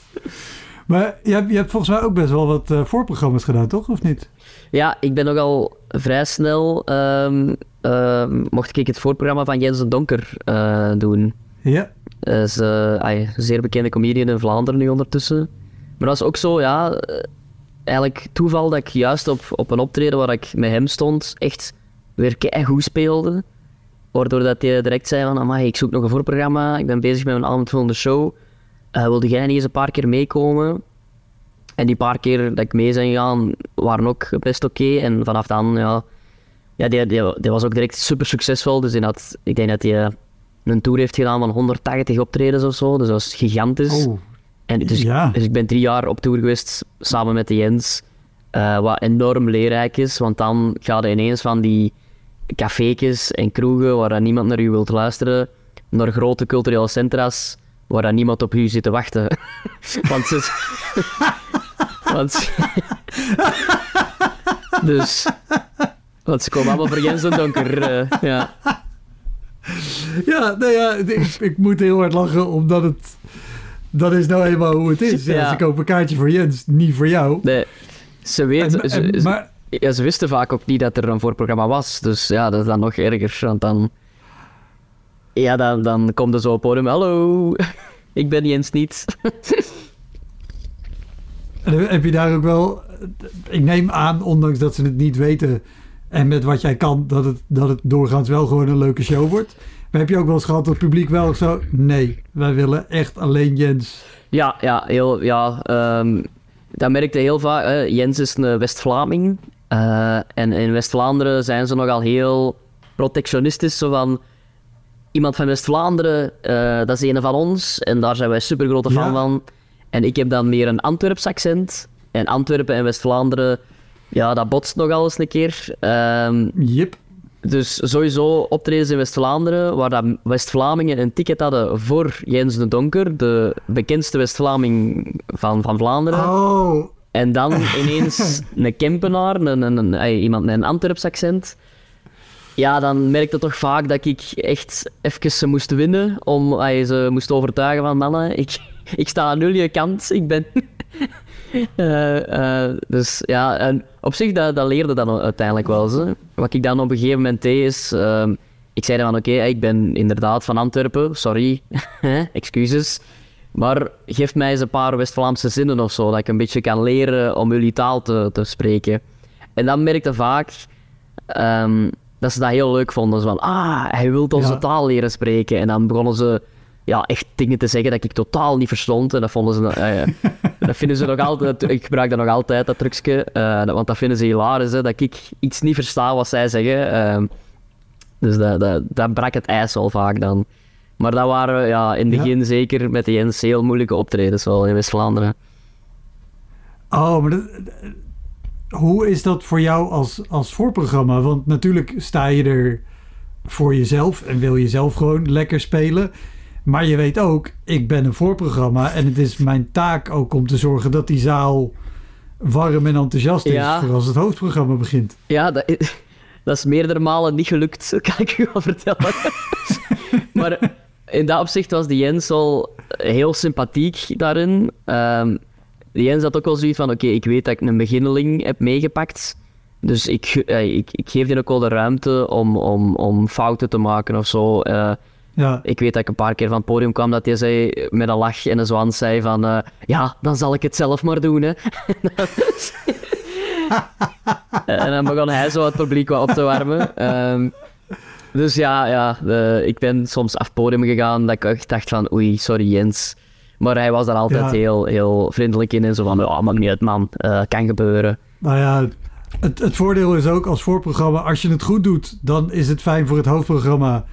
Maar je hebt, je hebt volgens mij ook best wel wat eh, voorprogramma's gedaan, toch? Of niet? Ja, ik ben nogal vrij snel... ehm, ehm, mocht ik het voorprogramma van Jens de Donker eh, doen. Ja. Is eh, een zeer bekende comedian in Vlaanderen nu ondertussen. Maar dat was ook zo, ja... eh, eigenlijk toeval dat ik juist op, op een optreden waar ik met hem stond, echt weer goed speelde. Waardoor dat hij direct zei van, amai, ik zoek nog een voorprogramma, ik ben bezig met een avondvullende show. Eh, wilde jij niet eens een paar keer meekomen? En die paar keer dat ik mee zijn gegaan, waren ook best oké. En vanaf dan, ja... Ja, die, die, was ook direct super succesvol. Dus had, ik denk dat hij een tour heeft gedaan van 180 optredens of zo. Dus dat was gigantisch. Oh, En dus, Ja. dus ik ben drie jaar op tour geweest samen met de Jens. eh, wat enorm leerrijk is, want dan ga je ineens van die cafékjes en kroegen waar dan niemand naar u wilt luisteren, naar grote culturele centra's waar dan niemand op u zit te wachten. *laughs* want ze... *laughs* want ze- *laughs* dus... Want ze komen allemaal voor Jens en Donker. eh, ja. Ja, nou ja, ik, ik moet heel hard lachen, omdat het... Dat is nou eenmaal hoe het is. Ja. Ze kopen een kaartje voor Jens, niet voor jou. Nee, ze En- weten... en- ze- ze- maar Ja, ze wisten vaak ook niet dat er een voorprogramma was. Dus ja, dat is dan nog erger. Want dan... Ja, dan, dan komt er zo op podium. Hallo, *laughs* ik ben Jens niet. En heb je daar ook wel... Ik neem aan, ondanks dat ze het niet weten... en met wat jij kan, dat het, dat het doorgaans wel gewoon een leuke show wordt. Maar heb je ook wel eens gehad dat het publiek wel zo... Nee, wij willen echt alleen Jens. ja, ja, heel, ja ehm, dat merkte heel vaak. hè. Jens is een West-Vlaming. eh, en in West-Vlaanderen zijn ze nogal heel protectionistisch. Zo van... Iemand van West-Vlaanderen, eh, dat is een van ons. En daar zijn wij super grote fan Ja. van. En ik heb dan meer een Antwerps accent. En Antwerpen en West-Vlaanderen, ja, dat botst nogal eens een keer. Ehm, dus sowieso optredens in West-Vlaanderen, waar dat West-Vlamingen een ticket hadden voor Jens de Donker, de bekendste West-Vlaming van, van Vlaanderen. Oh, En dan ineens *laughs* een Kempenaar, een, een, iemand met een Antwerps accent. ja, dan merkte toch vaak dat ik echt even moest winnen. Om, ay, ze moest overtuigen van mannen, ik, *laughs* ik sta aan jullie kant. Ik ben... Eh, eh, dus ja, en op zich, dat, dat leerde dan uiteindelijk wel. Zo. Wat ik dan op een gegeven moment deed is... ehm, ik zei dan van, oké, ik ben inderdaad van Antwerpen. Sorry, *laughs* excuses. Maar geef mij eens een paar West-Vlaamse zinnen of zo. Dat ik een beetje kan leren om jullie taal te, te spreken. En dan merkte vaak... ehm, dat ze dat heel leuk vonden. Zo van, ah, hij wil onze Ja. taal leren spreken. En dan begonnen ze ja, echt dingen te zeggen dat ik totaal niet verstond. En dat vonden ze... eh, *laughs* dat vinden ze nog altijd... Ik gebruik dat nog altijd, dat trucje. eh, want dat vinden ze hilarisch, hè, dat ik iets niet versta wat zij zeggen. Ehm, dus dat, dat, dat brak het ijs wel vaak dan. Maar dat waren ja, in het Ja. begin zeker met de Jens heel moeilijke optredens wel in West-Vlaanderen. Oh, maar dat- hoe is dat voor jou als, als voorprogramma? Want natuurlijk sta je er voor jezelf en wil je zelf gewoon lekker spelen. Maar je weet ook, ik ben een voorprogramma en het is mijn taak ook om te zorgen dat die zaal warm en enthousiast is Ja. voor als het hoofdprogramma begint. Ja, dat is, *laughs* dat is meerdere malen niet gelukt, *laughs* kan ik u wel vertellen. *laughs* maar in dat opzicht was die Jens al heel sympathiek daarin. Ehm die Jens had ook wel zoiets van, oké, ik weet dat ik een beginneling heb meegepakt. Dus ik, eh, ik, ik geef die ook wel de ruimte om, om, om fouten te maken of zo. Eh, Ja, ik weet dat ik een paar keer van het podium kwam dat hij zei, met een lach en een zwans zei van... eh, ja, dan zal ik het zelf maar doen, hè. *laughs* en dan begon hij zo het publiek wat op te warmen. Ehm, dus ja, ja de- ik ben soms af het podium gegaan dat ik echt dacht van... Oei, sorry Jens. Maar hij was daar altijd Ja. heel, heel vriendelijk in en zo van... Ja, maakt niet uit man, Eh, kan gebeuren. nou ja, het, het voordeel is ook als voorprogramma, als je het goed doet, dan is het fijn voor het hoofdprogramma.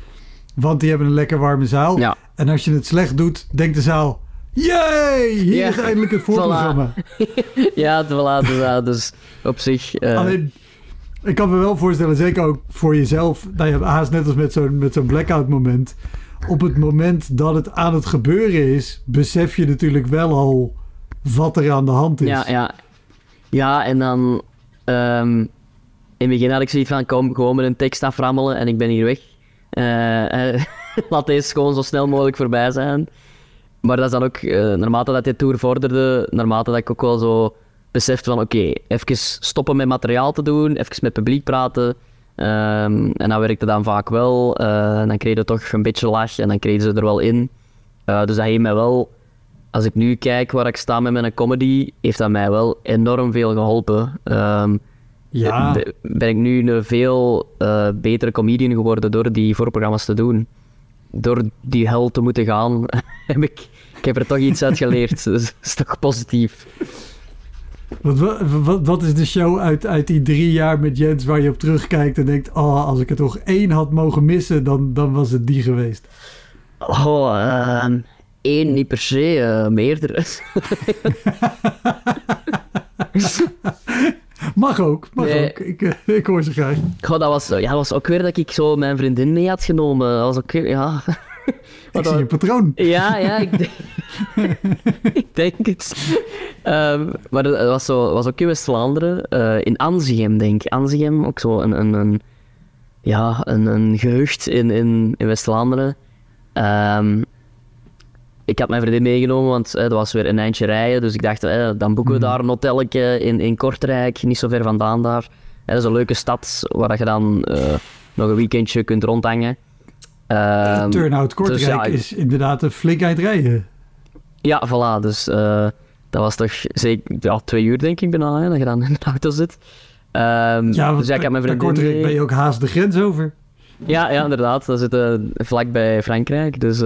Want die hebben een lekker warme zaal. Ja. En als je het slecht doet, denkt de zaal... Yay! Hier Ja, is eindelijk het *laughs* voorprogramma. *laughs* Ja, voilà, dus, dus op zich... eh, Alleen, ik kan me wel voorstellen, zeker ook voor jezelf... Nou ja, haast net als met zo'n met zo'n blackout moment. Op het moment dat het aan het gebeuren is... besef je natuurlijk wel al wat er aan de hand is. Ja, ja. Ja, en dan... ehm, in het begin had ik zoiets van, kom gewoon met een tekst aframmelen en ik ben hier weg. Eh, eh, *laughs* laat deze gewoon zo snel mogelijk voorbij zijn. Maar dat is dan ook, eh, naarmate dat die tour vorderde, naarmate dat ik ook wel zo besefte van, oké, even stoppen met materiaal te doen, even met publiek praten. Ehm, en dat werkte dan vaak wel. En dan kreeg je toch een beetje lach en dan kregen ze er wel in. Dus dat heeft mij wel als ik nu kijk waar ik sta met mijn comedy, heeft dat mij wel enorm veel geholpen. Ehm, Ja. be- Ben ik nu een veel eh, betere comedian geworden door die voorprogramma's te doen. Door die hel te moeten gaan, *laughs* heb ik, ik heb er toch iets uit geleerd. *laughs* Dus dat is toch positief. Wat, wat, wat, is de show uit, uit die drie jaar met Jens waar je op terugkijkt en denkt... Oh, als ik er toch één had mogen missen, dan, dan was het die geweest. Oh, ehm, één niet per se, eh, meerdere. *laughs* Mag ook, mag Nee. ook. Ik, eh, ik hoor ze graag. Goh, dat was, ja, dat was ook weer dat ik zo mijn vriendin mee had genomen. Dat was ook weer, ja... *laughs* Ik Wat zie een patroon. Ja, ja, ik denk, *laughs* ik denk het. Ehm, maar dat was, zo, was ook in West-Vlaanderen, eh, in Anzegem, denk ik. Anzegem, ook zo een, een, een, ja, een, een gehucht in, in, in West-Vlaanderen. Ehm, ik had mijn vriendin meegenomen, want eh, dat was weer een eindje rijden. Dus ik dacht, eh, dan boeken we daar een hotelletje in, in Kortrijk, niet zo ver vandaan daar. Eh, dat is een leuke stad waar je dan nog een weekendje kunt rondhangen. Ehm, Turnout Kortrijk dus ja, ik- is inderdaad een flink eind rijden. Ja, voilà. Dus dat was toch zeker ja, twee uur, denk ik, bijna, hè, dat je dan in de auto zit. Ehm, Ja, want dus ja, ik heb mijn bij vriendin Kortrijk ben je ook haast de grens over. Ja, ja, inderdaad. Dat zit vlak bij Frankrijk. Dus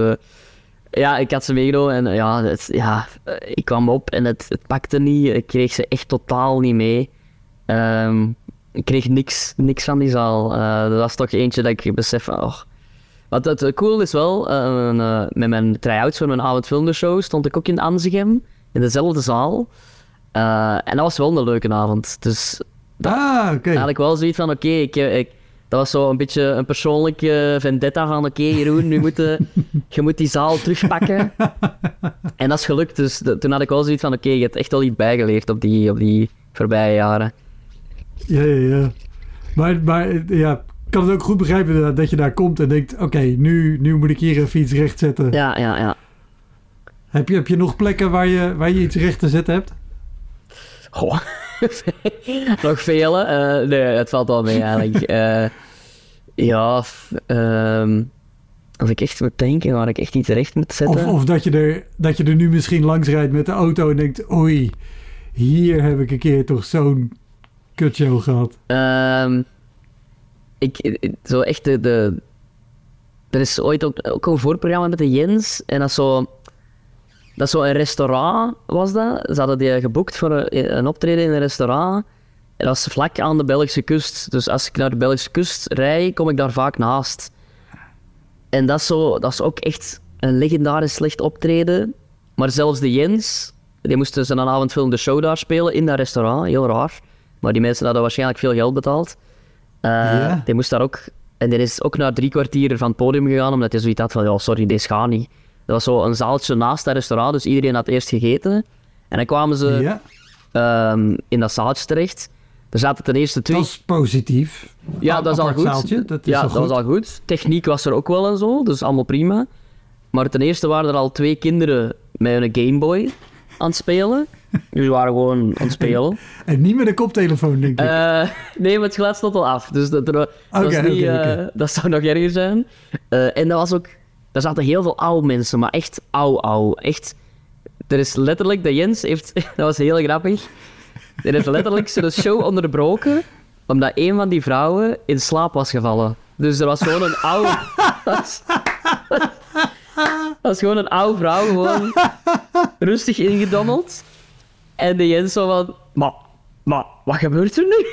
ja, ik had ze meegenomen en ja, het, ja, eh, ik kwam op en het, het pakte niet. Ik kreeg ze echt totaal niet mee. Ehm, ik kreeg niks, niks van die zaal. Eh, dat was toch eentje dat ik besef van, oh. Wat het eh, cool is wel, met mijn try-outs voor mijn avond filmshow stond ik ook in Anzegem, in dezelfde zaal. En dat was wel een leuke avond. Dus Ah, oké. had ik wel zoiets van, oké, ik, ik, dat was zo een beetje een persoonlijke vendetta van, oké Jeroen, nu moet je, *laughs* je moet die zaal terugpakken. en dat is gelukt, dus de- toen had ik wel zoiets van, oké, je hebt echt wel iets bijgeleerd op die, op die voorbije jaren. Ja, ja, ja. Maar, maar ja, kan het ook goed begrijpen dat je daar komt en denkt... Oké, nu, nu moet ik hier even iets rechtzetten. Ja, ja, ja. Heb, je, heb je nog plekken waar je, waar je iets recht te zetten hebt? Goh. *laughs* Nog vele? Eh, nee, het valt wel mee eigenlijk. *laughs* Eh, ja, ehm, als ik echt moet denken waar ik echt iets recht moet zetten. Of, of dat, je er, dat je er nu misschien langs rijdt met de auto en denkt... Oei, hier heb ik een keer toch zo'n kutshow gehad. Ehm, ik, ik- zo echt de, de... Er is ooit ook, ook een voorprogramma met de Jens. En dat is zo... Dat is zo een restaurant, was dat. Ze hadden die geboekt voor een, een optreden in een restaurant. En dat is vlak aan de Belgische kust. Dus als ik naar de Belgische kust rij, kom ik daar vaak naast. En dat is, zo, dat is ook echt een legendarisch slecht optreden. Maar zelfs de Jens, die moesten ze een avondfilm de show daar spelen in dat restaurant. Heel raar. Maar die mensen hadden waarschijnlijk veel geld betaald. Eh, Ja. Die moest daar ook... En die is ook na drie kwartier van het podium gegaan, omdat hij zoiets had van, ja, sorry, deze gaat niet. Dat was zo een zaaltje naast dat restaurant, dus iedereen had eerst gegeten. En dan kwamen ze ja, ehm, in dat zaaltje terecht. Er zaten ten eerste twee... dat is positief. Ja, dat is al goed. zaaltje, dat is ja, al dat was al goed. Techniek was er ook wel en zo, dus allemaal prima. Maar ten eerste waren er al twee kinderen met een Gameboy aan het spelen. Die waren gewoon aan het spelen. *laughs* En niet met een koptelefoon, denk ik. Eh, nee, maar het geluid stond al af. Dus dat, er- dat, niet, eh, dat zou nog erger zijn. Eh, en dat was ook... Daar zaten heel veel oude mensen, maar echt ouw, ouw. Echt... Er is letterlijk... De Jens heeft... *laughs* Dat was heel grappig. Er heeft letterlijk zijn show onderbroken, omdat een van die vrouwen in slaap was gevallen. Dus er was gewoon een oude... *laughs* Dat was gewoon een oude vrouw, gewoon rustig ingedommeld. En de Jens zo van... Maar, maar, wat gebeurt er nu?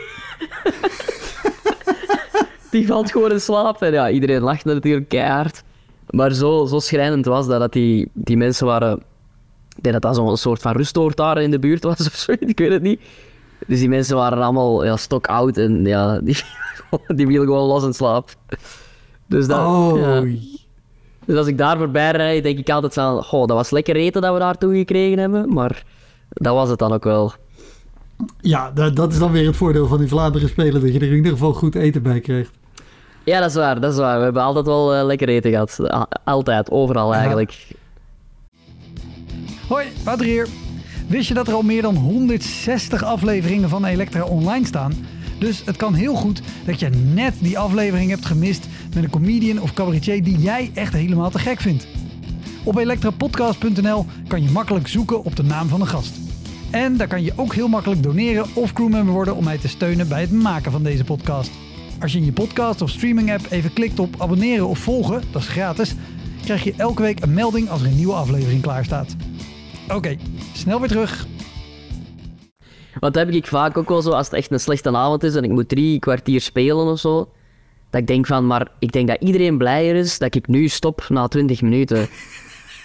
*laughs* die valt gewoon in slaap. En ja, iedereen lacht natuurlijk keihard. Maar zo, zo schrijnend was dat, dat die, die mensen waren... Ik denk dat dat zo'n soort van rustoord daar in de buurt was of zo, *laughs* ik weet het niet. Dus die mensen waren allemaal ja, stok oud en ja, *laughs* die, die gewoon los in slaap. Dus, dat, oh, ja. dus als ik daar voorbij rijd, denk ik altijd van... Goh, dat was lekker eten dat we daartoe gekregen hebben, maar dat was het dan ook wel. ja, dat, dat is dan weer het voordeel van die Vlaanderen spelen. Dat je er in ieder geval goed eten bij krijgt. Ja, dat is waar, dat is waar. We hebben altijd wel eh, lekker eten gehad. A- Altijd, overal Ja. eigenlijk. Hoi, Wouter hier. Wist je dat er al meer dan 160 afleveringen van Elektra online staan? Dus het kan heel goed dat je net die aflevering hebt gemist met een comedian of cabaretier die jij echt helemaal te gek vindt. Op elektrapodcast.nl kan je makkelijk zoeken op de naam van de gast. En daar kan je ook heel makkelijk doneren of crewmember worden om mij te steunen bij het maken van deze podcast. Als je in je podcast of streaming app even klikt op abonneren of volgen, dat is gratis, krijg je elke week een melding als er een nieuwe aflevering klaar staat. Oké, snel weer terug. Want dat heb ik vaak ook wel zo, als het echt een slechte avond is en ik moet drie kwartier spelen of zo. Dat ik denk van, maar ik denk dat iedereen blijer is dat ik nu stop na 20 minuten. *laughs*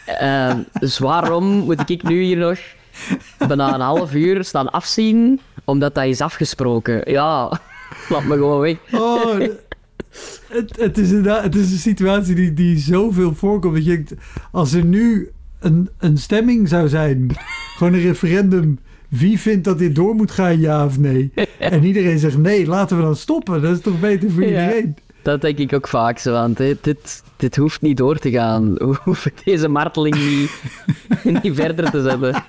Ehm, dus waarom moet ik nu hier nog bijna een half uur staan afzien, omdat dat is afgesproken? Ja, laat me gewoon weg. Oh, het, het, is inderdaad, het is een situatie die, die zoveel voorkomt. Dat je denkt, als er nu een, een stemming zou zijn, gewoon een referendum. Wie vindt dat dit door moet gaan, ja of nee? *laughs* En iedereen zegt nee, laten we dan stoppen. Dat is toch beter voor Ja. iedereen? Dat denk ik ook vaak zo, want dit, dit, dit hoeft niet door te gaan. *laughs* We hoeven deze marteling niet, *laughs* niet verder te zetten.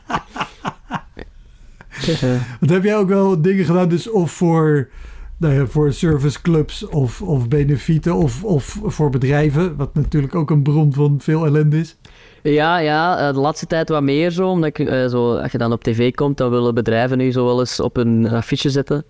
Want heb jij ook wel dingen gedaan, dus of voor, nou voor serviceclubs of, of benefieten of, of voor bedrijven, wat natuurlijk ook een bron van veel ellende is. Ja, ja, eh, de laatste tijd wat meer zo, omdat eh, zo, als je dan op tv komt, dan willen bedrijven nu zo wel eens op een affiche zetten.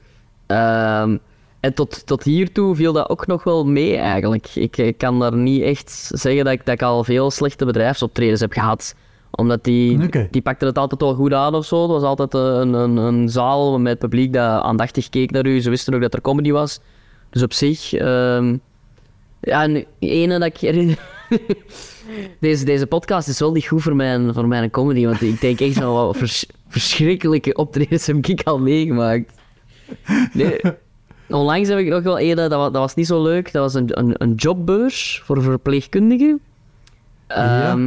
Ehm, en tot, tot hiertoe viel dat ook nog wel mee eigenlijk. Ik, ik kan daar niet echt zeggen dat ik, dat ik al veel slechte bedrijfsoptredens heb gehad. Omdat die, die pakten het altijd wel goed aan of zo. Het was altijd een, een, een zaal met publiek dat aandachtig keek naar u. Ze wisten ook dat er comedy was. Dus op zich... ehm, ja, en ene dat ik herinner... *laughs* deze, deze podcast is wel niet goed voor mijn, voor mijn comedy, want ik denk echt zo wat vers- verschrikkelijke optredens heb ik al meegemaakt. Nee, onlangs heb ik nog wel ene, dat was, dat was niet zo leuk, dat was een, een, een jobbeurs voor verpleegkundigen. Ja.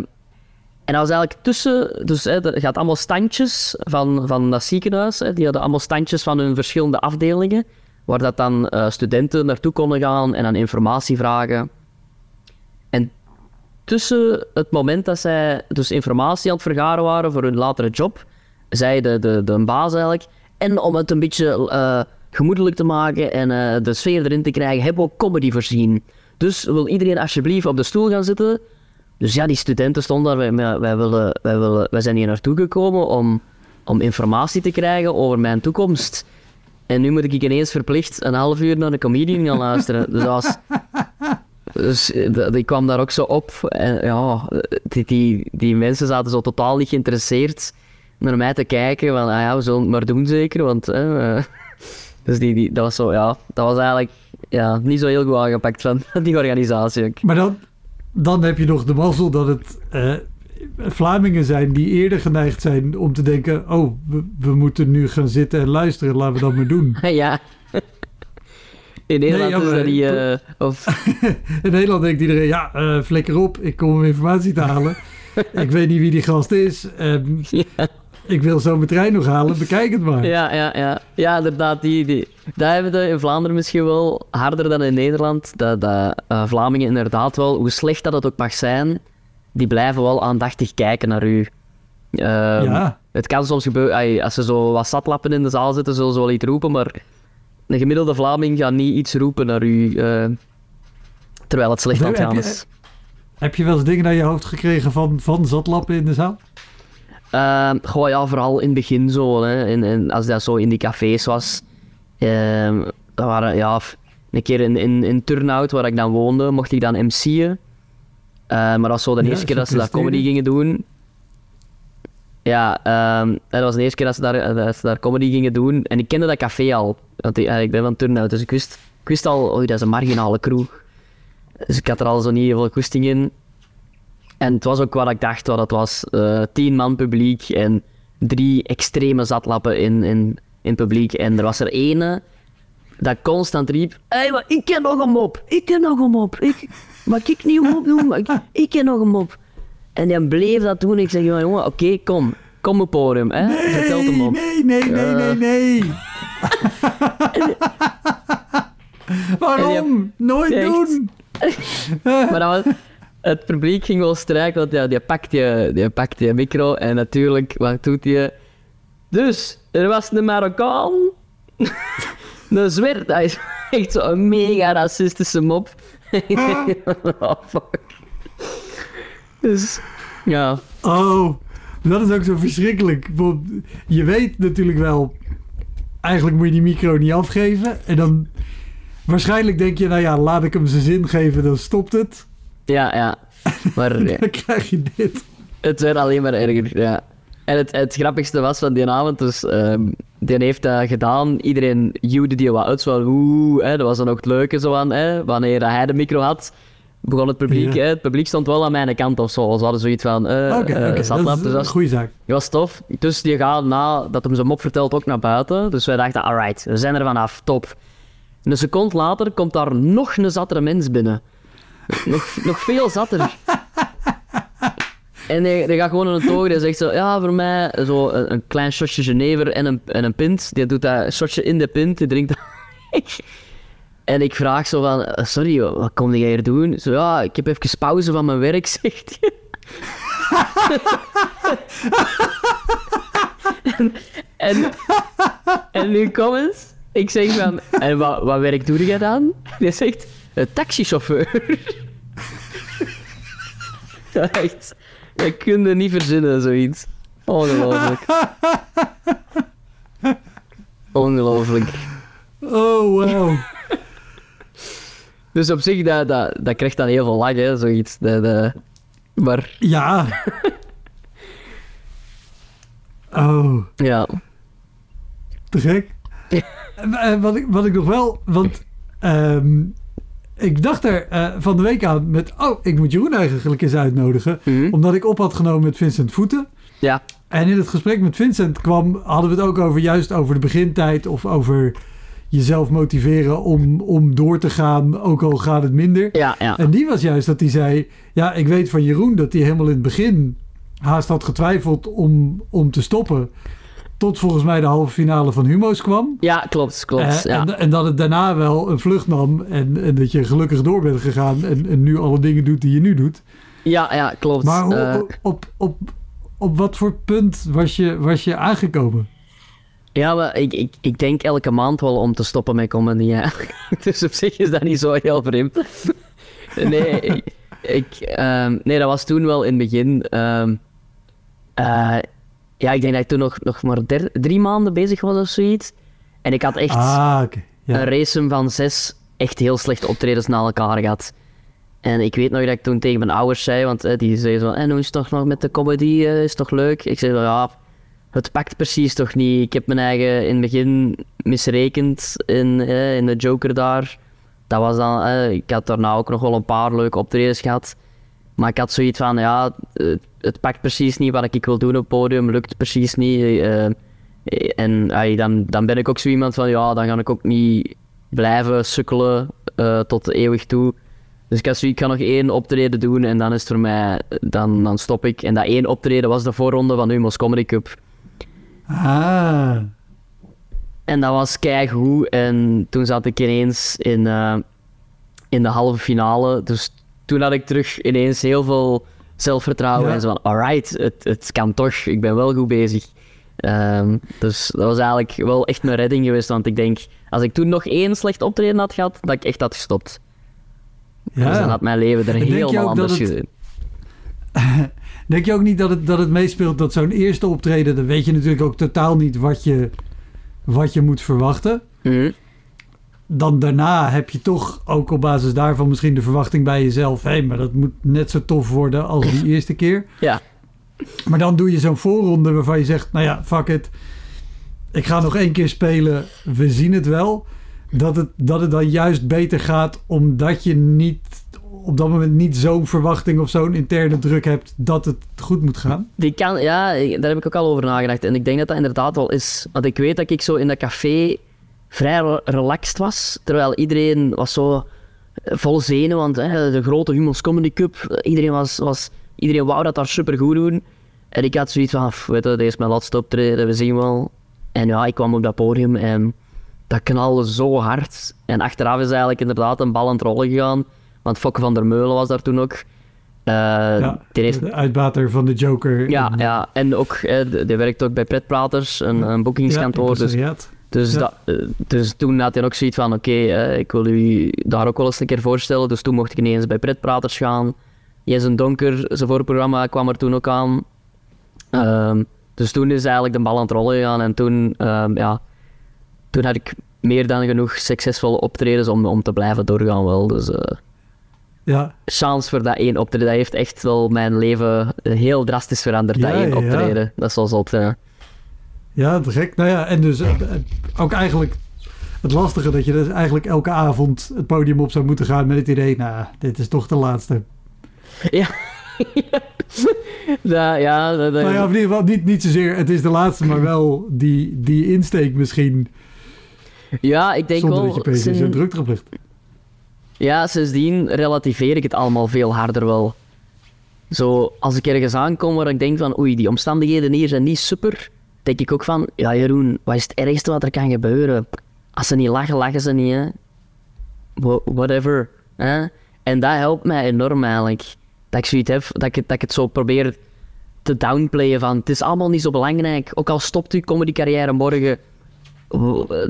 En dat was eigenlijk tussen, dus hè, er gaat allemaal standjes van, van dat ziekenhuis, hè, die hadden allemaal standjes van hun verschillende afdelingen. waar dat dan eh, studenten naartoe konden gaan en dan informatie vragen. En tussen het moment dat zij dus informatie aan het vergaren waren voor hun latere job, zei de, de, de baas eigenlijk, en om het een beetje eh, gemoedelijk te maken en eh, de sfeer erin te krijgen, hebben we ook comedy voorzien. Dus wil iedereen alsjeblieft op de stoel gaan zitten? Dus ja, die studenten stonden daar, wij, willen, wij, willen, wij zijn hier naartoe gekomen om, om informatie te krijgen over mijn toekomst. En nu moet ik ineens verplicht een half uur naar de comedian gaan luisteren. Dus dat was... Dus eh, die kwam daar ook zo op. En ja, die, die, die mensen zaten zo totaal niet geïnteresseerd naar mij te kijken. Van, ah ja, we zullen het maar doen zeker, want... eh, dus die, die, dat was zo, ja... Dat was eigenlijk ja, niet zo heel goed aangepakt van *laughs* die organisatie. Maar dan, dan heb je nog de mazzel dat het eh, Vlamingen zijn die eerder geneigd zijn om te denken: oh, we, we moeten nu gaan zitten en luisteren, laten we dat maar doen. *laughs* ja. In Nederland Nee, ja, is maar- dat niet... eh, of, *laughs* In Nederland denkt iedereen: ja, eh, flikker op, ik kom om informatie te halen. *laughs* ik weet niet wie die gast is. ehm, ja, ik wil zo mijn trein nog halen, bekijk het maar. ja, ja, ja. Ja, inderdaad. Die, die, dat hebben we in Vlaanderen misschien wel harder dan in Nederland. Dat, dat eh, Vlamingen inderdaad wel, hoe slecht dat het ook mag zijn, die blijven wel aandachtig kijken naar u. Ehm, Ja. Het kan soms gebeuren, als ze zo wat zatlappen in de zaal zitten, zullen ze wel iets roepen, maar een gemiddelde Vlaming gaat niet iets roepen naar u, eh, terwijl het slecht aan het gaan is. Heb je wel eens dingen naar je hoofd gekregen van, van zatlappen in de zaal? Ehm goh, ja, vooral in het begin zo. Hè. En, en als dat zo in die cafés was. ehm dat waren, ja, een keer in, in, in Turnhout, waar ik dan woonde, mocht ik dan MC'en. Eh, maar dat was zo de Ja, eerste keer dat ze dat comedy gingen doen. Ja, ehm, dat was de eerste keer dat ze, daar, eh, dat ze daar comedy gingen doen. En ik kende dat café al. Want ik, eh, ik ben van Turnhout, dus ik wist, ik wist al, oei, dat is een marginale kroeg. Dus ik had er al zo niet heel veel goesting in. En het was ook wat ik dacht wat het was. eh, tien man publiek en drie extreme zatlappen in, in, in publiek. En er was er ene dat constant riep... Hé, maar ik ken nog een mop. Ik ken nog een mop. Ik, maar ik niet een mop doen, maar ik, ik ken nog een mop. En die bleef dat doen. Ik zeg, jongen, oké, kom. Kom op podium, hè. Vertel hem op. nee, nee, nee, nee, nee. *laughs* Waarom? Nooit Echt? doen. *laughs* Maar dat was, het publiek ging wel strijken, want ja, die pakt je, die pakt je micro en natuurlijk, wat doet hij? Dus, er was een Marokkaan, *laughs* een zwart, hij is echt zo'n mega racistische mop. oh, *laughs* fuck. Dus, ja, Oh, dat is ook zo verschrikkelijk. Je weet natuurlijk wel, eigenlijk moet je die micro niet afgeven. En dan waarschijnlijk denk je, nou ja, laat ik hem zijn zin geven, dan stopt het. Ja, ja. Maar *laughs* Dan krijg je dit. het werd alleen maar erger, ja. En het, het grappigste was van die avond, dus ehm, die heeft dat gedaan. Iedereen juwde die wat uit, zo oeh, hè, dat was dan ook het leuke zo aan, hè, wanneer hij de micro had. Begon het publiek, Ja. hè, het publiek stond wel aan mijn kant of zo. Ze hadden zoiets van, eh, Oké, eh, oké, zatlap, dat is dus dat een goede zaak. dat was tof. Dus die gaat na dat hem zijn mop vertelt ook naar buiten. Dus wij dachten, alright, we zijn er vanaf, top. En een seconde later komt daar nog een zattere mens binnen. Nog, nog veel zatter. En die gaat gewoon in een toog en zegt zo, ja, voor mij zo een, klein shotje Genever en een, en een pint. Die doet dat shotje in de pint, die drinkt dat. *laughs* En ik vraag zo van, sorry, wat kom jij hier doen? Zo, ja, ik heb even pauze van mijn werk, *laughs* zegt hij. en, en, en nu kom eens. Ik zeg van, en wat, wat werk doe je dan? Die zegt, taxichauffeur. *laughs* Ja, echt. Je niet verzinnen, zoiets. Ongelooflijk. Ongelooflijk. Oh, wow. Dus op zich, dat, dat, dat krijgt dan heel veel lach, hè, zoiets. Dat, dat- maar, Ja. Oh, ja. te gek. Eh, wat, ik, wat ik nog wel... Want ehm, ik dacht er eh, van de week aan met... Oh, ik moet Jeroen eigenlijk eens uitnodigen. Mhm. Omdat ik op had genomen met Vincent Voeten. Ja, En in het gesprek met Vincent kwam, hadden we het ook over juist over de begintijd of over jezelf motiveren om, om door te gaan, ook al gaat het minder. ja, ja. En die was juist dat hij zei, ja, ik weet van Jeroen dat hij helemaal in het begin haast had getwijfeld om, om te stoppen. Tot volgens mij de halve finale van Humo's kwam. Ja, klopt, klopt. Eh, ja. en, en dat het daarna wel een vlucht nam en, en dat je gelukkig door bent gegaan en, en nu alle dingen doet die je nu doet. ja, ja, klopt. Maar hoe, Eh, op, op, op wat voor punt was je, was je aangekomen? Ja, maar ik, ik, ik denk elke maand wel om te stoppen met comedy. Ja. *laughs* dus op zich is dat niet zo heel vreemd. *laughs* nee, ik, ik, ehm, nee, dat was toen wel in het begin. ehm, eh, ja, ik denk dat ik toen nog, nog maar der- drie maanden bezig was of zoiets. En ik had echt Ah. Ja. een race van zes echt heel slechte optredens na elkaar gehad. En ik weet nog dat ik toen tegen mijn ouders zei, want eh, die zeiden zo, en hoe is het toch nog met de comedy, eh, is toch leuk? Ik zei, ja, het pakt precies toch niet. Ik heb mijn eigen in het begin misrekend in, eh, in de Joker daar. Dat was dan, ik had daarna ook nog wel een paar leuke optredens gehad. Maar ik had zoiets van, ja, het, het pakt precies niet wat ik wil doen op het podium, lukt precies niet. eh, en ay, dan, dan ben ik ook zo iemand van, ja, dan ga ik ook niet blijven sukkelen eh, tot eeuwig toe. Dus ik had zoiets, ik ga nog één optreden doen en dan is het voor mij, dan, dan stop ik. En dat één optreden was de voorronde van de Humo's Comedy Cup. Ah, En dat was keigoed. En toen zat ik ineens in, eh, in de halve finale. Dus toen had ik terug ineens heel veel zelfvertrouwen. Ja. En zo van, alright, het, het kan toch. Ik ben wel goed bezig. Ehm, dus dat was eigenlijk wel echt mijn redding geweest. Want ik denk, als ik toen nog één slecht optreden had gehad, dat ik echt had gestopt. ja. Dus dan had mijn leven er helemaal anders het- gezien. *laughs* Denk je ook niet dat het, dat het meespeelt dat zo'n eerste optreden, dan weet je natuurlijk ook totaal niet wat je, wat je moet verwachten. Mhm. Dan daarna heb je toch ook op basis daarvan misschien de verwachting bij jezelf. Hé, maar dat moet net zo tof worden als die *clears throat* eerste keer. Ja, Maar dan doe je zo'n voorronde waarvan je zegt, nou ja, fuck it. Ik ga nog één keer spelen, we zien het wel. Dat het, dat het dan juist beter gaat omdat je niet op dat moment niet zo'n verwachting of zo'n interne druk hebt dat het goed moet gaan. Die kan, ja, daar heb ik ook al over nagedacht. En ik denk dat dat inderdaad wel is. Want ik weet dat ik zo in dat café vrij re- relaxed was. Terwijl iedereen was zo eh, vol zenuwen. Want hè, de grote Humo's Comedy Cup. eh, Iedereen, was, was, iedereen wou dat daar super goed doen. En ik had zoiets van, "Pff, weet je, dit is mijn laatste optreden, we zien wel. En ja, ik kwam op dat podium en dat knalde zo hard. En achteraf is eigenlijk inderdaad een bal aan het rollen gegaan. Want Fokke van der Meulen was daar toen ook. Eh, Ja, heeft de uitbater van de Joker. ja, in- ja, en ook, de- die werkt ook bij Pretpraters, een, een ja, boekingskantoor. dus. Dus, ja. dat, eh, dus toen had hij ook zoiets van, oké, eh, ik wil u daar ook wel eens een keer voorstellen. Dus toen mocht ik ineens bij Pretpraters gaan. Jens en Donker, zijn voorprogramma, kwam er toen ook aan. Ehm, dus toen is eigenlijk de bal aan het rollen gegaan. En toen, ehm, ja, toen had ik meer dan genoeg succesvolle optredens om, om te blijven doorgaan wel. Dus eh, Ja, chance voor dat één optreden. Dat heeft echt wel mijn leven heel drastisch veranderd, dat één ja. optreden. Dat is wel zot, ja. Ja, te gek. Nou ja, en dus eh, eh, ook eigenlijk het lastige dat je dus eigenlijk elke avond het podium op zou moeten gaan met het idee, nou, dit is toch de laatste. Ja. ja, *laughs* ja, dat, dat- Nou ja, of in ieder geval niet, niet zozeer het is de laatste, maar wel die, die insteek misschien, ja, ik denk zonder wel... dat je sinds- zo druk erop ligt. Ja, sindsdien relativeer ik het allemaal veel harder wel. Zo, als ik ergens aankom waar ik denk van, oei, die omstandigheden hier zijn niet super, denk ik ook van, ja Jeroen, wat is het ergste wat er kan gebeuren? Als ze niet lachen, lachen ze niet, hè. Whatever. Hè? En dat helpt mij enorm eigenlijk. Dat ik zoiets heb, dat ik, het- dat ik het zo probeer te downplayen van, het is allemaal niet zo belangrijk. Ook al stopt uw comedy carrière morgen,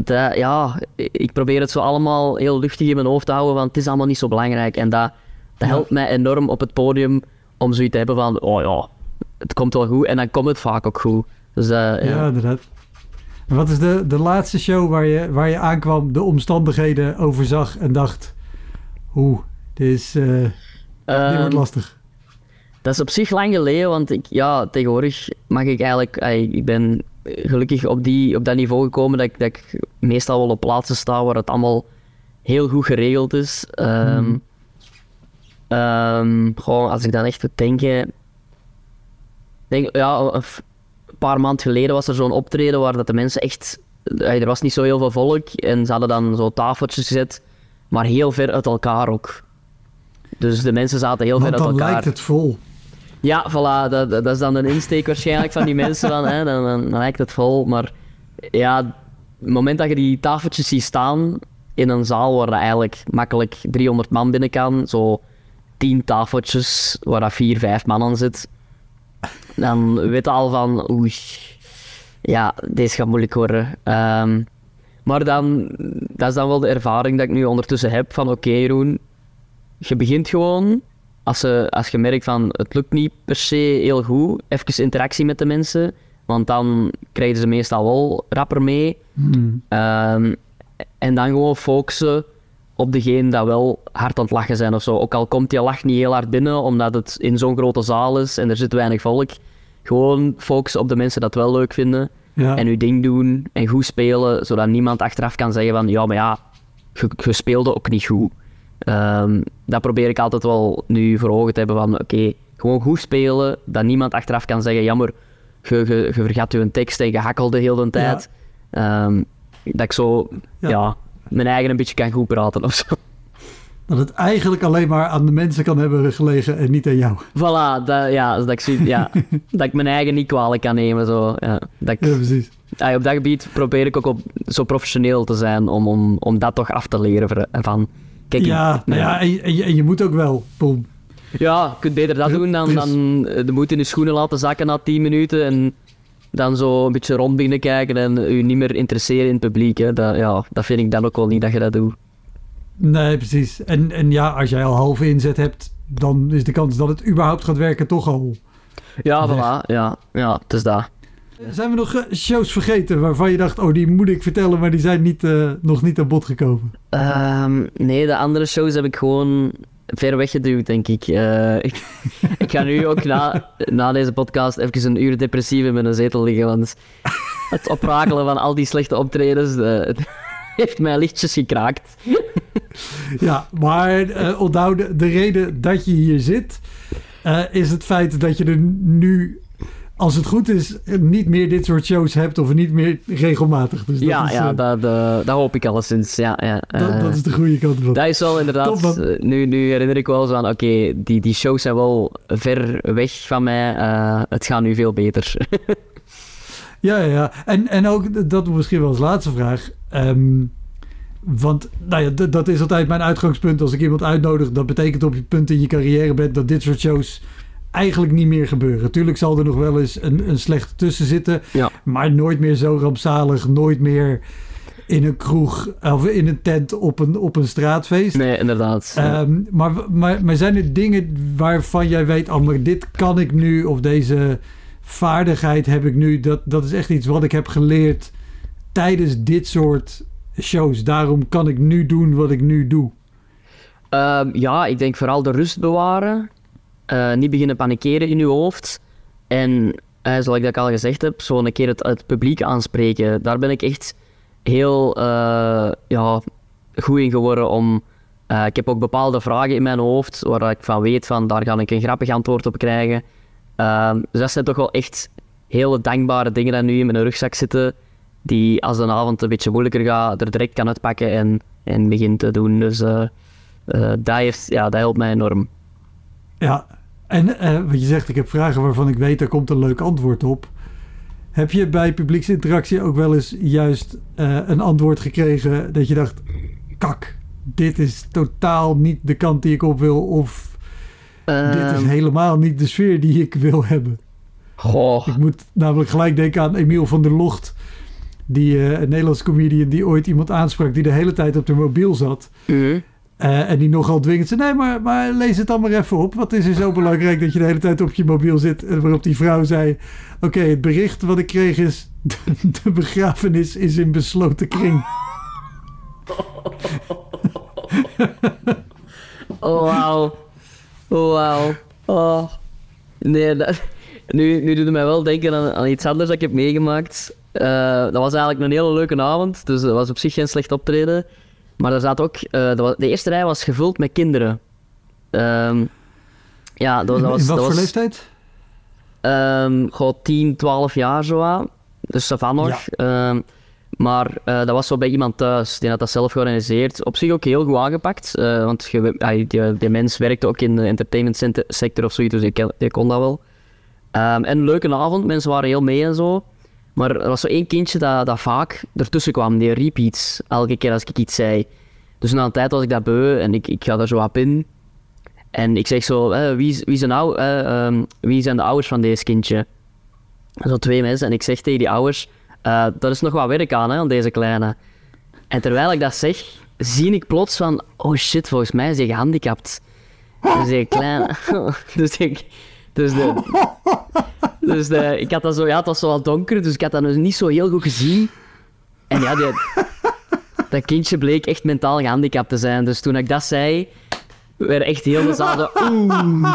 dat, ja, ik probeer het zo allemaal heel luchtig in mijn hoofd te houden, want het is allemaal niet zo belangrijk. En dat, dat helpt mij enorm op het podium om zoiets te hebben van, oh ja, het komt wel goed. En dan komt het vaak ook goed. Dus dat, Ja, ja. inderdaad. En wat is de, de laatste show waar je, waar je aankwam, de omstandigheden overzag en dacht, oeh, dit, is, eh, dit Ehm, wordt lastig. Dat is op zich lang geleden, want ik, ja, tegenwoordig mag ik eigenlijk... ey, Ik ben gelukkig op, die, op dat niveau gekomen dat ik, dat ik meestal wel op plaatsen sta waar het allemaal heel goed geregeld is. Ehm Mhm. ehm, gewoon, als ik dan echt moet denken... Denk, ja, paar maanden geleden was er zo'n optreden waar dat de mensen echt... ey, er was niet zo heel veel volk en ze hadden dan zo tafeltjes gezet, maar heel ver uit elkaar ook. Dus de mensen zaten heel ver uit dan elkaar. lijkt het vol. Ja, voilà, dat, dat is dan een insteek waarschijnlijk van die mensen dan, hè, dan, dan, dan lijkt het vol. Maar ja, het moment dat je die tafeltjes ziet staan in een zaal waar er eigenlijk makkelijk 300 man binnen kan, zo 10 tafeltjes waar dat 4, 5 man aan zit, dan weet je al van, oei, ja, deze gaat moeilijk worden. Ehm, maar dan, dat is dan wel de ervaring dat ik nu ondertussen heb van, oké Jeroen, je begint gewoon, als, je, als je merkt van, het lukt niet per se heel goed, even interactie met de mensen, want dan krijgen ze meestal wel rapper mee. Ehm, en dan gewoon focussen op degene dat wel hard aan het lachen zijn of zo. Ook al komt die lach niet heel hard binnen, omdat het in zo'n grote zaal is en er zit weinig volk. Gewoon focussen op de mensen dat wel leuk vinden. Ja. En uw ding doen en goed spelen, zodat niemand achteraf kan zeggen van ja, maar ja, je, je speelde ook niet goed. Ehm, dat probeer ik altijd wel nu voor ogen te hebben van oké, gewoon goed spelen, dat niemand achteraf kan zeggen jammer, je, je, je vergat je tekst en je hakkelde heel de tijd. Ehm, dat ik zo Ja. ja. Mijn eigen een beetje kan goed praten of zo. Dat het eigenlijk alleen maar aan de mensen kan hebben gelegen en niet aan jou. Voilà, dat, ja, dat, ik, zie- ja, *laughs* dat ik mijn eigen niet kwalijk kan nemen. Zo. Ja, dat ik, Ja, precies. Ah, op dat gebied probeer ik ook op, zo professioneel te zijn om, om, om dat toch af te leren. Van, kijk, Ja, ja en, je- en je, en je moet ook wel. Boom. Ja, je kunt beter dat doen dan, dan eh, de moed in je schoenen laten zakken na 10 minuten en dan zo een beetje rond binnen kijken en je niet meer interesseren in het publiek. Hè. Dat, ja, dat vind ik dan ook wel niet dat je dat doet. Nee, precies. En, en ja, als jij al halve inzet hebt, dan is de kans dat het überhaupt gaat werken toch al. Ja, Weg. voilà. Ja, ja, het is dat. Zijn we nog eh, shows vergeten waarvan je dacht, oh, die moet ik vertellen, maar die zijn niet, eh, nog niet aan bod gekomen? Ehm, nee, de andere shows heb ik gewoon ver weggeduwd, denk ik. Eh, ik. *laughs* Ik ga nu ook na, na deze podcast even een uur depressief in mijn zetel liggen, want het oprakelen van al die slechte optredens eh, *laughs* heeft mij lichtjes gekraakt. *laughs* Ja, maar onthoud, de, de reden dat je hier zit, is het feit dat je er nu, als het goed is, niet meer dit soort shows hebt of niet meer regelmatig. Dus dat, ja, is, ja eh, dat, eh, dat hoop ik alleszins. Ja, ja, dat, eh, dat is de goede kant van. Dat is wel inderdaad. Top, eh, nu, nu herinner ik wel zo aan, oké, die, die shows zijn wel ver weg van mij. eh, het gaat nu veel beter. *laughs* Ja, ja. En, en ook, dat misschien wel als laatste vraag. Ehm, want nou ja, dat is altijd mijn uitgangspunt als ik iemand uitnodig. Dat betekent op je punt in je carrière bent dat dit soort shows eigenlijk niet meer gebeuren. Tuurlijk zal er nog wel eens een, een slechte tussen zitten. Ja. Maar nooit meer zo rampzalig. Nooit meer in een kroeg of in een tent op een, op een straatfeest. nee, inderdaad. Ja. Ehm, maar, maar, maar zijn er dingen waarvan jij weet, oh, maar dit kan ik nu, of deze vaardigheid heb ik nu, dat, dat is echt iets wat ik heb geleerd tijdens dit soort shows. Daarom kan ik nu doen wat ik nu doe. Ehm, ja, ik denk vooral de rust bewaren. Eh, niet beginnen panikeren in je hoofd. En eh, zoals ik dat al gezegd heb, zo een keer het, publiek aanspreken. Daar ben ik echt heel eh, ja, goed in geworden om... ik heb ook bepaalde vragen in mijn hoofd waar ik van weet van daar ga ik een grappig antwoord op krijgen. Ehm, dus dat zijn toch wel echt hele dankbare dingen die nu in mijn rugzak zitten. Die als de avond een beetje moeilijker gaat, er direct kan uitpakken en, en begint te doen. Dus dat, ja, dat helpt mij enorm. Ja, en eh, wat je zegt, ik heb vragen waarvan ik weet, daar komt een leuk antwoord op. Heb je bij publieksinteractie ook wel eens juist eh, een antwoord gekregen dat je dacht, kak, dit is totaal niet de kant die ik op wil, of dit is Ehm, helemaal niet de sfeer die ik wil hebben. goh, Ik moet namelijk gelijk denken aan Emiel van der Locht. Die, eh, een Nederlands comedian die ooit iemand aansprak die de hele tijd op de mobiel zat. mhm. Eh, en die nogal dwingend zei, nee, maar, maar lees het dan maar even op. Wat is er zo belangrijk dat je de hele tijd op je mobiel zit? En waarop die vrouw zei, oké, het bericht wat ik kreeg is... *laughs* de begrafenis is in besloten kring. *laughs* Oh, wauw. Oh, wauw. Oh. Nee, dat, nu, nu doet het mij wel denken aan, aan iets anders dat ik heb meegemaakt. Eh, dat was eigenlijk een hele leuke avond, dus dat was op zich geen slecht optreden. Maar er zat ook... eh, was- de eerste rij was gevuld met kinderen. Ehm, ja, dat was... Dat was in wat dat voor was, leeftijd? Ehm, gewoon 10, 12 jaar zo aan. Dus dat nog. Ehm, Maar eh, dat was zo bij iemand thuis. Die had dat zelf georganiseerd. Op zich ook heel goed aangepakt. eh, want je, die, die mens werkte ook in de entertainment sector of zoiets. Dus die kon dat wel. Ehm, en een leuke avond. Mensen waren heel mee en zo. Maar er was zo één kindje dat, dat vaak ertussen kwam. Die riep iets. Elke keer als ik iets zei. Dus na een tijd was ik dat beu. En ik, ik ga daar zo op in. En ik zeg zo, eh, wie, wie, zijn ou- eh, wie zijn de ouders van deze kindje? Zo twee mensen. En ik zeg tegen die ouders, eh er is nog wat werk aan, hè, aan deze kleine. En terwijl ik dat zeg, zie ik plots van, oh shit, volgens mij is hij gehandicapt. Dus die kleine... *laughs* dus ik... Dus de... *laughs* Dus de, ik had dat zo, ja, het was zo wat donker, dus ik had dat dus niet zo heel goed gezien. En ja, die, *laughs* dat kindje bleek echt mentaal gehandicapt te zijn. Dus toen ik dat zei, werd echt heel de zaal zo, oeh. *laughs*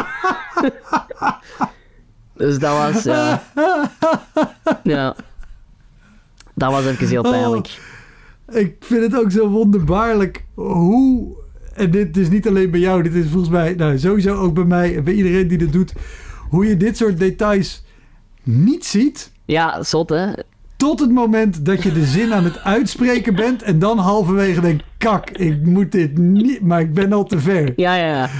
Dus dat was, ja. Ja. Dat was even heel pijnlijk. Ik vind het ook zo wonderbaarlijk hoe... En dit is niet alleen bij jou, dit is volgens mij nou, sowieso ook bij mij en bij iedereen die dit doet. Hoe je dit soort details niet ziet Ja, zot hè. tot het moment dat je de zin aan het uitspreken bent. En dan halverwege denkt, kak, ik moet dit niet, maar ik ben al te ver. Ja, ja, ja.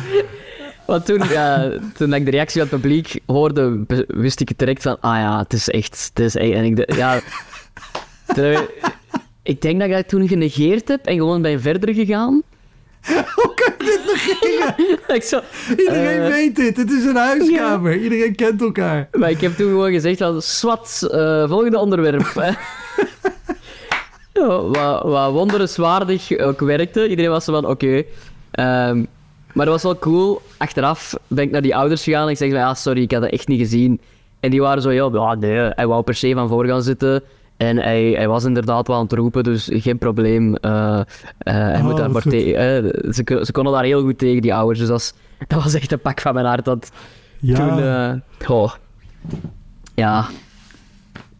Want toen, ja, toen ik de reactie van het publiek hoorde, wist ik het direct van, ah ja, het is echt, het is echt. En ik, de- ja, ik denk dat ik dat toen genegeerd heb en gewoon ben verder gegaan. *laughs* dit negeren? ik zo, Iedereen eh, weet dit, het is een huiskamer. Iedereen kent elkaar. Maar ik heb toen gewoon gezegd van, swat, eh, volgende onderwerp. *laughs* Ja, wat, wat wonderenswaardig ook werkte. Iedereen was zo van, oké. Ehm, maar dat was wel cool. Achteraf ben ik naar die ouders gegaan en ik zeg van, ja, sorry, ik had dat echt niet gezien. En die waren zo ja, nee, hij wou per se van voor gaan zitten. En hij, hij was inderdaad wel aan het roepen, dus geen probleem. Eh, eh, hij Oh, moet daar wat maar tegen. eh, ze, ze konden daar heel goed tegen, die ouders. Dus dat, was- *laughs* dat was echt een pak van mijn hart. Dat, Ja, toen. Ja.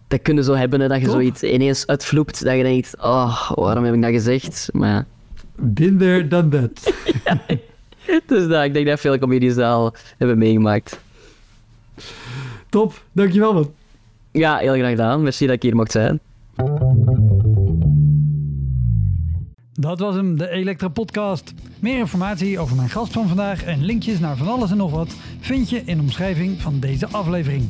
Dat kunnen zo hebben, hè, dat je Top. zoiets ineens uitvloept. Dat je denkt, oh, waarom heb ik dat gezegd? Maar ja. been there, done that. Dus dat, ik denk dat veel comedies dat al hebben meegemaakt. Top, dankjewel man. Ja, heel graag gedaan. Merci dat ik hier mocht zijn. Dat was hem, de Elektra Podcast. Meer informatie over mijn gast van vandaag en linkjes naar van alles en nog wat vind je in de omschrijving van deze aflevering.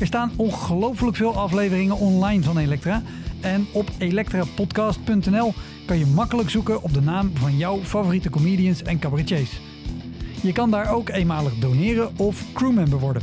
Er staan ongelooflijk veel afleveringen online van Elektra. En op elektrapodcast.nl kan je makkelijk zoeken op de naam van jouw favoriete comedians en cabaretiers. Je kan daar ook eenmalig doneren of crewmember worden.